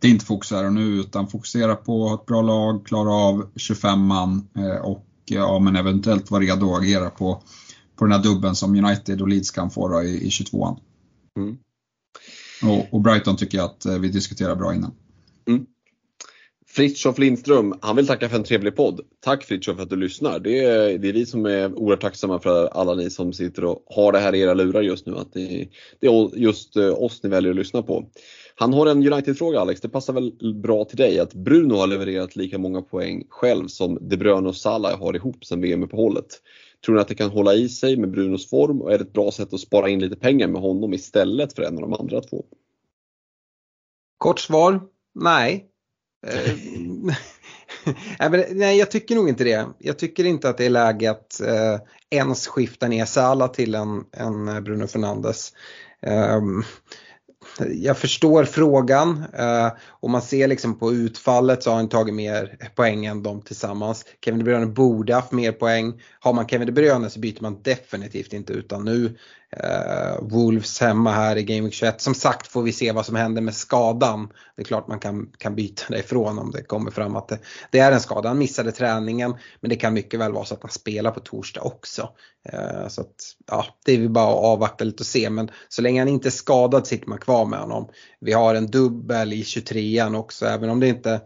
[SPEAKER 4] det är inte fokus här och nu, utan fokusera på att ha ett bra lag, klara av 25an och ja, men eventuellt vara redo att agera på, på den här dubben som United och Leeds kan få i, i 22an. Mm. Och, och, Brighton tycker jag att eh, vi diskuterar bra innan. Mm.
[SPEAKER 3] Fritiof Lindström, han vill tacka för en trevlig podd. Tack Fritiof för att du lyssnar. Det är, det är vi som är oerhört tacksamma för alla ni som sitter och har det här i era lurar just nu. Att det, det är just eh, oss ni väljer att lyssna på. Han har en United-fråga Alex, det passar väl bra till dig att Bruno har levererat lika många poäng själv som De Bruyne och Salah har ihop sedan VM-uppehållet. Tror ni att det kan hålla i sig med Brunos form och är det ett bra sätt att spara in lite pengar med honom istället för en av de andra två?
[SPEAKER 2] Kort svar, nej. Eh, nej, jag tycker nog inte det. Jag tycker inte att det är läge att eh, ens skifta ner Salah till en, en Bruno Fernandes. Um, jag förstår frågan eh, och man ser liksom på utfallet så har han tagit mer poäng än de tillsammans. Kevin De Bruyne borde haft mer poäng. Har man Kevin De Bruyne så byter man definitivt inte utan nu. Uh, Wolves hemma här i Game Week 21. Som sagt får vi se vad som händer med skadan. Det är klart man kan, kan byta därifrån om det kommer fram att det, det är en skada. Han missade träningen men det kan mycket väl vara så att han spelar på torsdag också. Uh, så att, ja, det är vi bara att avvakta lite och se men så länge han inte är skadad sitter man kvar med honom. Vi har en dubbel i 23an också även om det inte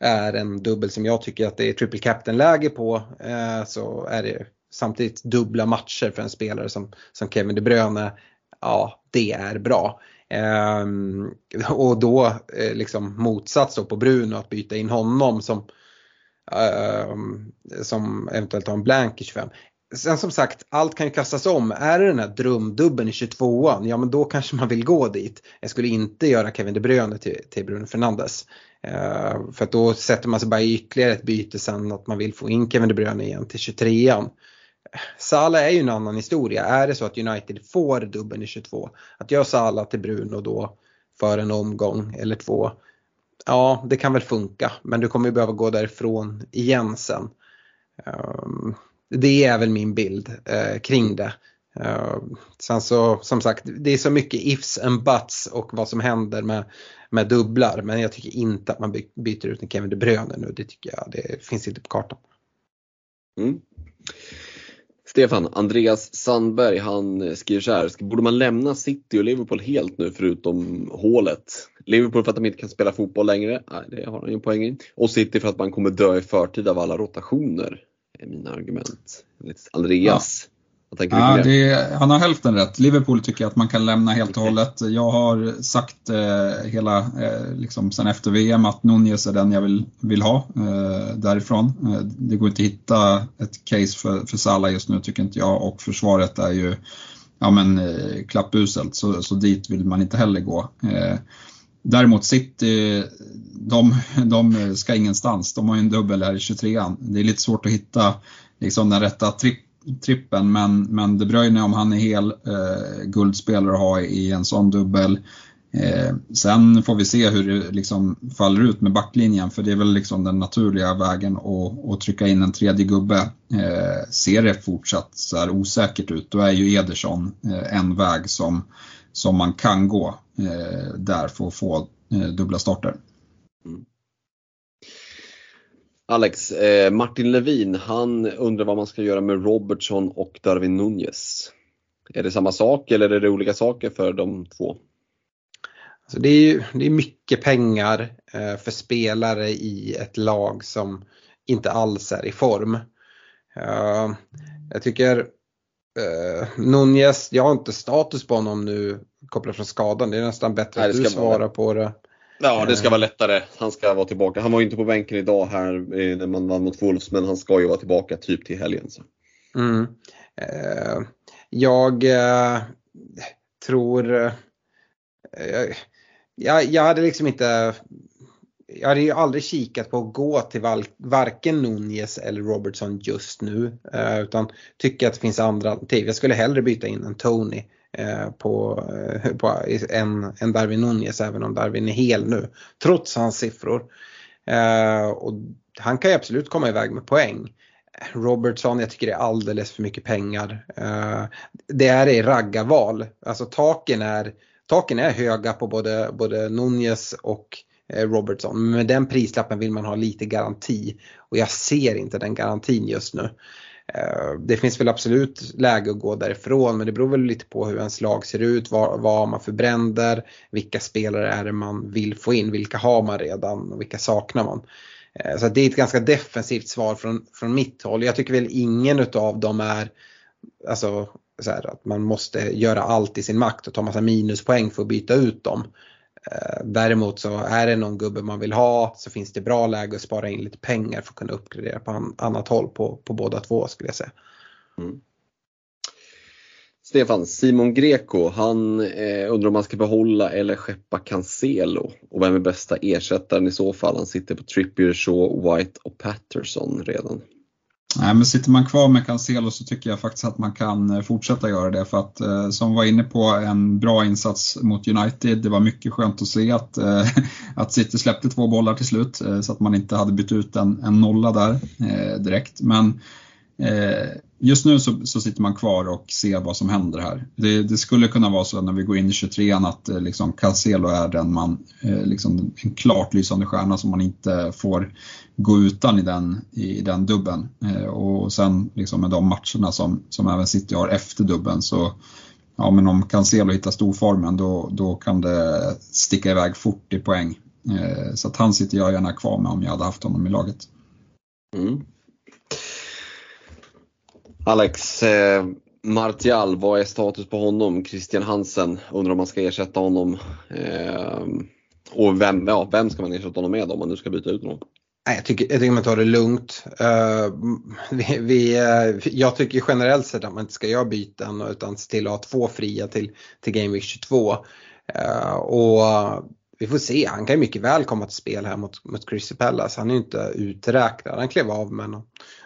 [SPEAKER 2] är en dubbel som jag tycker att det är triple captain läge på uh, så är det samtidigt dubbla matcher för en spelare som, som Kevin De Bruyne, ja det är bra. Ehm, och då eh, liksom motsats då på Bruno att byta in honom som, eh, som eventuellt har en blank i 25. Sen som sagt, allt kan ju kastas om. Är det den här drömdubben i 22an, ja men då kanske man vill gå dit. Jag skulle inte göra Kevin De Bruyne till, till Bruno Fernandes. Eh, för att då sätter man sig bara i ytterligare ett byte sen att man vill få in Kevin De Bruyne igen till 23an. Salah är ju en annan historia. Är det så att United får dubbeln i 22, att göra Salah till Bruno då för en omgång eller två. Ja, det kan väl funka, men du kommer ju behöva gå därifrån igen sen. Ehm, det är väl min bild eh, kring det. Uh, sen så som sagt, det är så mycket ifs and buts och vad som händer med, med dubblar. Men jag tycker inte att man byter ut en Kevin De Bruyne nu. Det tycker jag, det finns inte på kartan. Mm.
[SPEAKER 3] Stefan, Andreas Sandberg han skriver så här. Borde man lämna City och Liverpool helt nu förutom hålet? Liverpool för att de inte kan spela fotboll längre. Nej, det har han ju en poäng i. Och City för att man kommer dö i förtid av alla rotationer. är mina argument. Andreas.
[SPEAKER 4] Ja. Ja, det, han har hälften rätt. Liverpool tycker jag att man kan lämna helt och hållet. Jag har sagt eh, hela, eh, liksom sen efter VM att Nunez är den jag vill, vill ha eh, därifrån. Eh, det går inte att hitta ett case för, för Salah just nu tycker inte jag och försvaret är ju ja, men, eh, klappuselt så, så dit vill man inte heller gå. Eh, däremot City, de, de ska ingenstans. De har ju en dubbel här i 23an. Det är lite svårt att hitta liksom, den rätta tripp trippen men, men De Bruyne om han är hel, eh, guldspelare att ha i en sån dubbel. Eh, sen får vi se hur det liksom faller ut med backlinjen för det är väl liksom den naturliga vägen att, att trycka in en tredje gubbe. Eh, ser det fortsatt så här osäkert ut då är ju Ederson eh, en väg som, som man kan gå eh, där för att få eh, dubbla starter. Mm.
[SPEAKER 3] Alex, eh, Martin Levin, han undrar vad man ska göra med Robertson och Darwin Nunez. Är det samma sak eller är det olika saker för de två?
[SPEAKER 2] Alltså det, är, det är mycket pengar eh, för spelare i ett lag som inte alls är i form. Uh, jag tycker uh, Nunez, jag har inte status på honom nu kopplat från skadan. Det är nästan bättre Nej, att du svarar på det.
[SPEAKER 3] Ja, det ska vara lättare. Han ska vara tillbaka. Han var inte på bänken idag här när man vann mot Wolves, men han ska ju vara tillbaka typ till helgen. Så.
[SPEAKER 2] Mm. Uh, jag tror jag, jag hade liksom inte jag hade ju aldrig kikat på att gå till varken Nunez eller Robertson just nu. Eh, utan tycker att det finns andra alternativ. Jag skulle hellre byta in en Tony eh, Eh, på, eh, på, en, en Darwin Nunez även om Darwin är hel nu. Trots hans siffror. Eh, och han kan ju absolut komma iväg med poäng. Robertson, jag tycker det är alldeles för mycket pengar. det är i raggarval. Alltså taken är taken är höga på både, både Nunez och Robertson. Men med den prislappen vill man ha lite garanti och jag ser inte den garantin just nu. Eh, det finns väl absolut läge att gå därifrån men det beror väl lite på hur ens lag ser ut, vad, vad har man för bränder, vilka spelare är det man vill få in, vilka har man redan och vilka saknar man. Eh, så det är ett ganska defensivt svar från, från mitt håll. Jag tycker väl ingen utav dem är alltså, så här, att man måste göra allt i sin makt och ta massa minuspoäng för att byta ut dem. Eh, däremot så är det någon gubbe man vill ha så finns det bra läge att spara in lite pengar för att kunna uppgradera på annat håll på, på båda två skulle jag säga. Mm.
[SPEAKER 3] Stefan, Simon Greco, han eh, undrar om man ska behålla eller skeppa Cancelo och vem är bästa ersättaren i så fall? Han sitter på Trippier, Shaw, White och Patterson redan.
[SPEAKER 4] Nej, men sitter man kvar med Cancelo så tycker jag faktiskt att man kan eh, fortsätta göra det för att eh, som var inne på en bra insats mot United. Det var mycket skönt att se att, eh, att City släppte två bollar till slut eh, så att man inte hade bytt ut en, en nolla där eh, direkt. Men Eh, just nu så, så, sitter man kvar och ser vad som händer här. Det, det, skulle kunna vara så när vi går in i 23an att eh, liksom Cancelo är den man, eh, liksom en klart lysande stjärna som man inte får gå utan i den, i den dubben. Och sen liksom med de matcherna som, som även City har efter dubben så ja, men om Cancelo hittar storformen då, då kan det sticka iväg fort i poäng. Så att han sitter jag gärna kvar med om jag hade haft honom i laget. Mm.
[SPEAKER 3] Alex, eh, Martial, vad är status på honom? Christian Hansen, undrar om man ska ersätta honom. Eh, och vem, ja, vem ska man ersätta honom med om man nu ska byta ut honom?
[SPEAKER 2] Jag tycker, jag tycker man tar det lugnt. Uh, vi, vi, uh, jag tycker generellt sett att man inte ska göra byten utan se till att ha två fria till, till Game Week 22. Uh, eh, och vi får se, han kan ju mycket väl komma till spel här mot, mot Crystal Palace. Han är ju inte uträknad, han klev av med någon,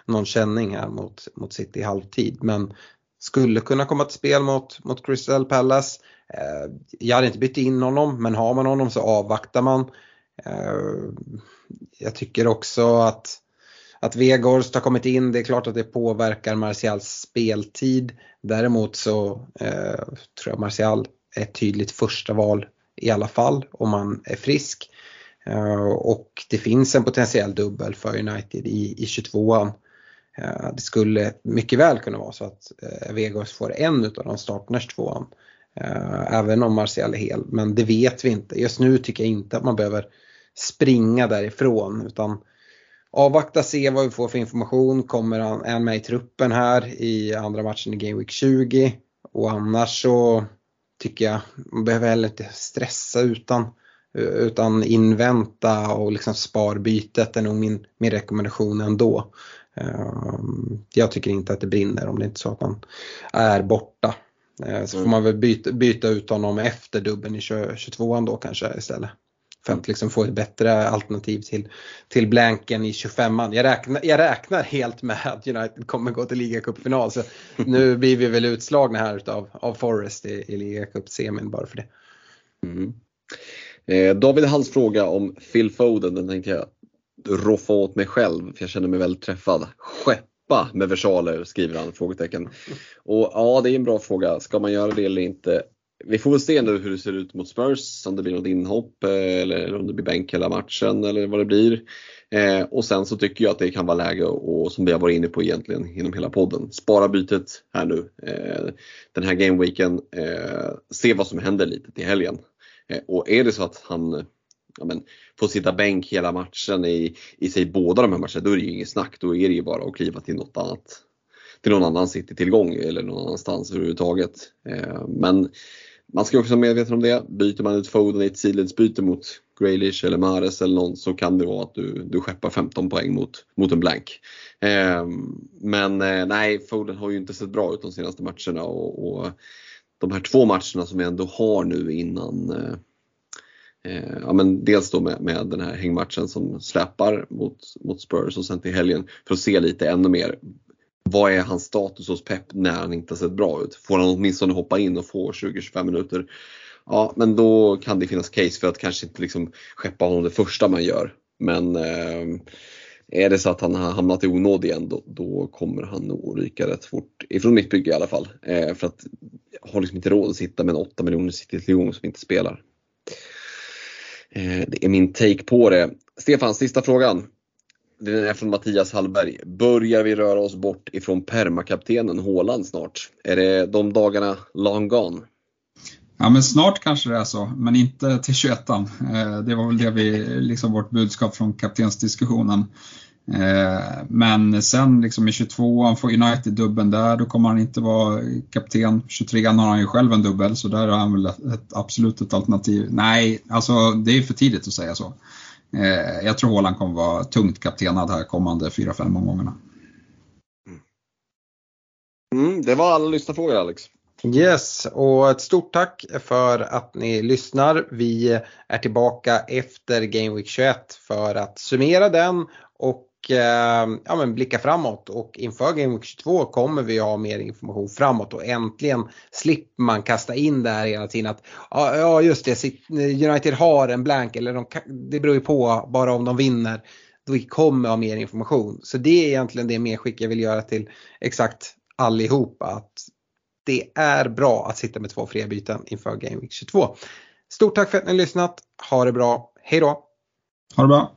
[SPEAKER 2] någon känning här mot, mot City i halvtid. Men skulle kunna komma till spel mot, mot Crystal Palace. Eh, jag hade inte bytt in honom men har man honom så avvaktar man. Eh, jag tycker också att, att Vegårst har kommit in, det är klart att det påverkar Martials speltid. Däremot så eh, tror jag Martial är ett tydligt första val i alla fall om man är frisk. Eh, och det finns en potentiell dubbel för United i, i 22an. Eh, det skulle mycket väl kunna vara så att eh, Vegas får en av de starterna 22an. Även om Martial är hel, men det vet vi inte. Just nu tycker jag inte att man behöver springa därifrån utan avvakta se vad vi får för information. Kommer han, är han med i truppen här i andra matchen i Game Week 20? Och annars så tycker jag. Man behöver heller inte stressa utan, utan invänta och liksom sparbytet är nog min, min rekommendation ändå. Ehm, jag tycker inte att det brinner om det inte är så att man är borta. Ehm, så får man väl byta, byta ut honom efter dubben i 22an då kanske istället. För att liksom få ett bättre alternativ till, till blanken i 25an. Jag räknar, jag räknar helt med att United kommer gå till ligacupfinal. Så nu blir vi väl utslagna här utav, av Forest i, i ligacupsemin bara för det.
[SPEAKER 3] Mm. Eh, David Halls fråga om Phil Foden, den tänkte jag roffa åt mig själv för jag känner mig väldigt träffad. Skeppa med versaler skriver han? Frågetecken. Och ja, det är en bra fråga. Ska man göra det eller inte? Vi får väl se nu hur det ser ut mot Spurs, om det blir något inhopp eh, eller om det blir bänk hela matchen eller vad det blir. Eh, och sen så tycker jag att det kan vara läge och som vi har varit inne på egentligen inom hela podden. Spara bytet här nu eh, den här gameweeken. Eh, se vad som händer lite till helgen. Eh, och är det så att han ja, men, får sitta bänk hela matchen i, i sig båda de här matcherna, då är det ju inget snack. Då är det ju bara att kliva till något annat till någon annan City-tillgång eller någon annanstans överhuvudtaget. Eh, men man ska också vara medveten om det. Byter man ut Foden i ett sidledsbyte mot Graylish eller Mares eller någon så kan det vara att du, du skeppar 15 poäng mot, mot en blank. Eh, men eh, nej, Foden har ju inte sett bra ut de senaste matcherna och, och de här två matcherna som vi ändå har nu innan eh, eh ja, men dels då med, med den här hängmatchen som släpar mot, mot Spurs och sen till helgen för att se lite ännu mer vad är hans status hos Pep när han inte har sett bra ut? Får han åtminstone hoppa in och få 20-25 minuter? Ja, men då kan det finnas case för att kanske inte liksom skeppa honom det första man gör. Men eh, är det så att han har hamnat i onåd igen då, då kommer han nog ryka rätt fort. Ifrån mitt bygge i alla fall. Eh, för att jag har liksom inte råd att sitta med en 8 miljoner City-tillgång som inte spelar. Eh, det är min take på det. Stefan, sista frågan. Den är från Mattias Hallberg. Börjar vi röra oss bort ifrån permakaptenen Håland snart? Är det de dagarna long gone?
[SPEAKER 4] Ja men snart kanske det är så, men inte till 21 eh, Det var väl det vi, liksom vårt budskap från kaptensdiskussionen. Eh, men sen liksom i 22an får United dubben där, då kommer han inte vara kapten. 23an har han ju själv en dubbel, så där har han väl ett, absolut ett alternativ. Nej, alltså det är för tidigt att säga så. Eh, jag tror Håland kommer vara tungt kaptenad här kommande 4-5 omgångarna.
[SPEAKER 3] Mm, det var alla lyssnarfrågor Alex.
[SPEAKER 2] Yes, och ett stort tack för att ni lyssnar. Vi är tillbaka efter Game Week 21 för att summera den och ja, men blicka framåt. Och inför Game Week 22 kommer vi ha mer information framåt och äntligen slipper man kasta in det här hela tiden att ja just det, United har en blank eller de, det beror ju på bara om de vinner. Då kommer ha mer information. Så det är egentligen det medskick jag vill göra till exakt allihopa. Att det är bra att sitta med två fria byten inför Game Week 22. Stort tack för att ni har lyssnat. Ha det bra. Hej då!
[SPEAKER 4] Ha det bra!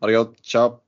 [SPEAKER 3] Ha det gott. Ciao!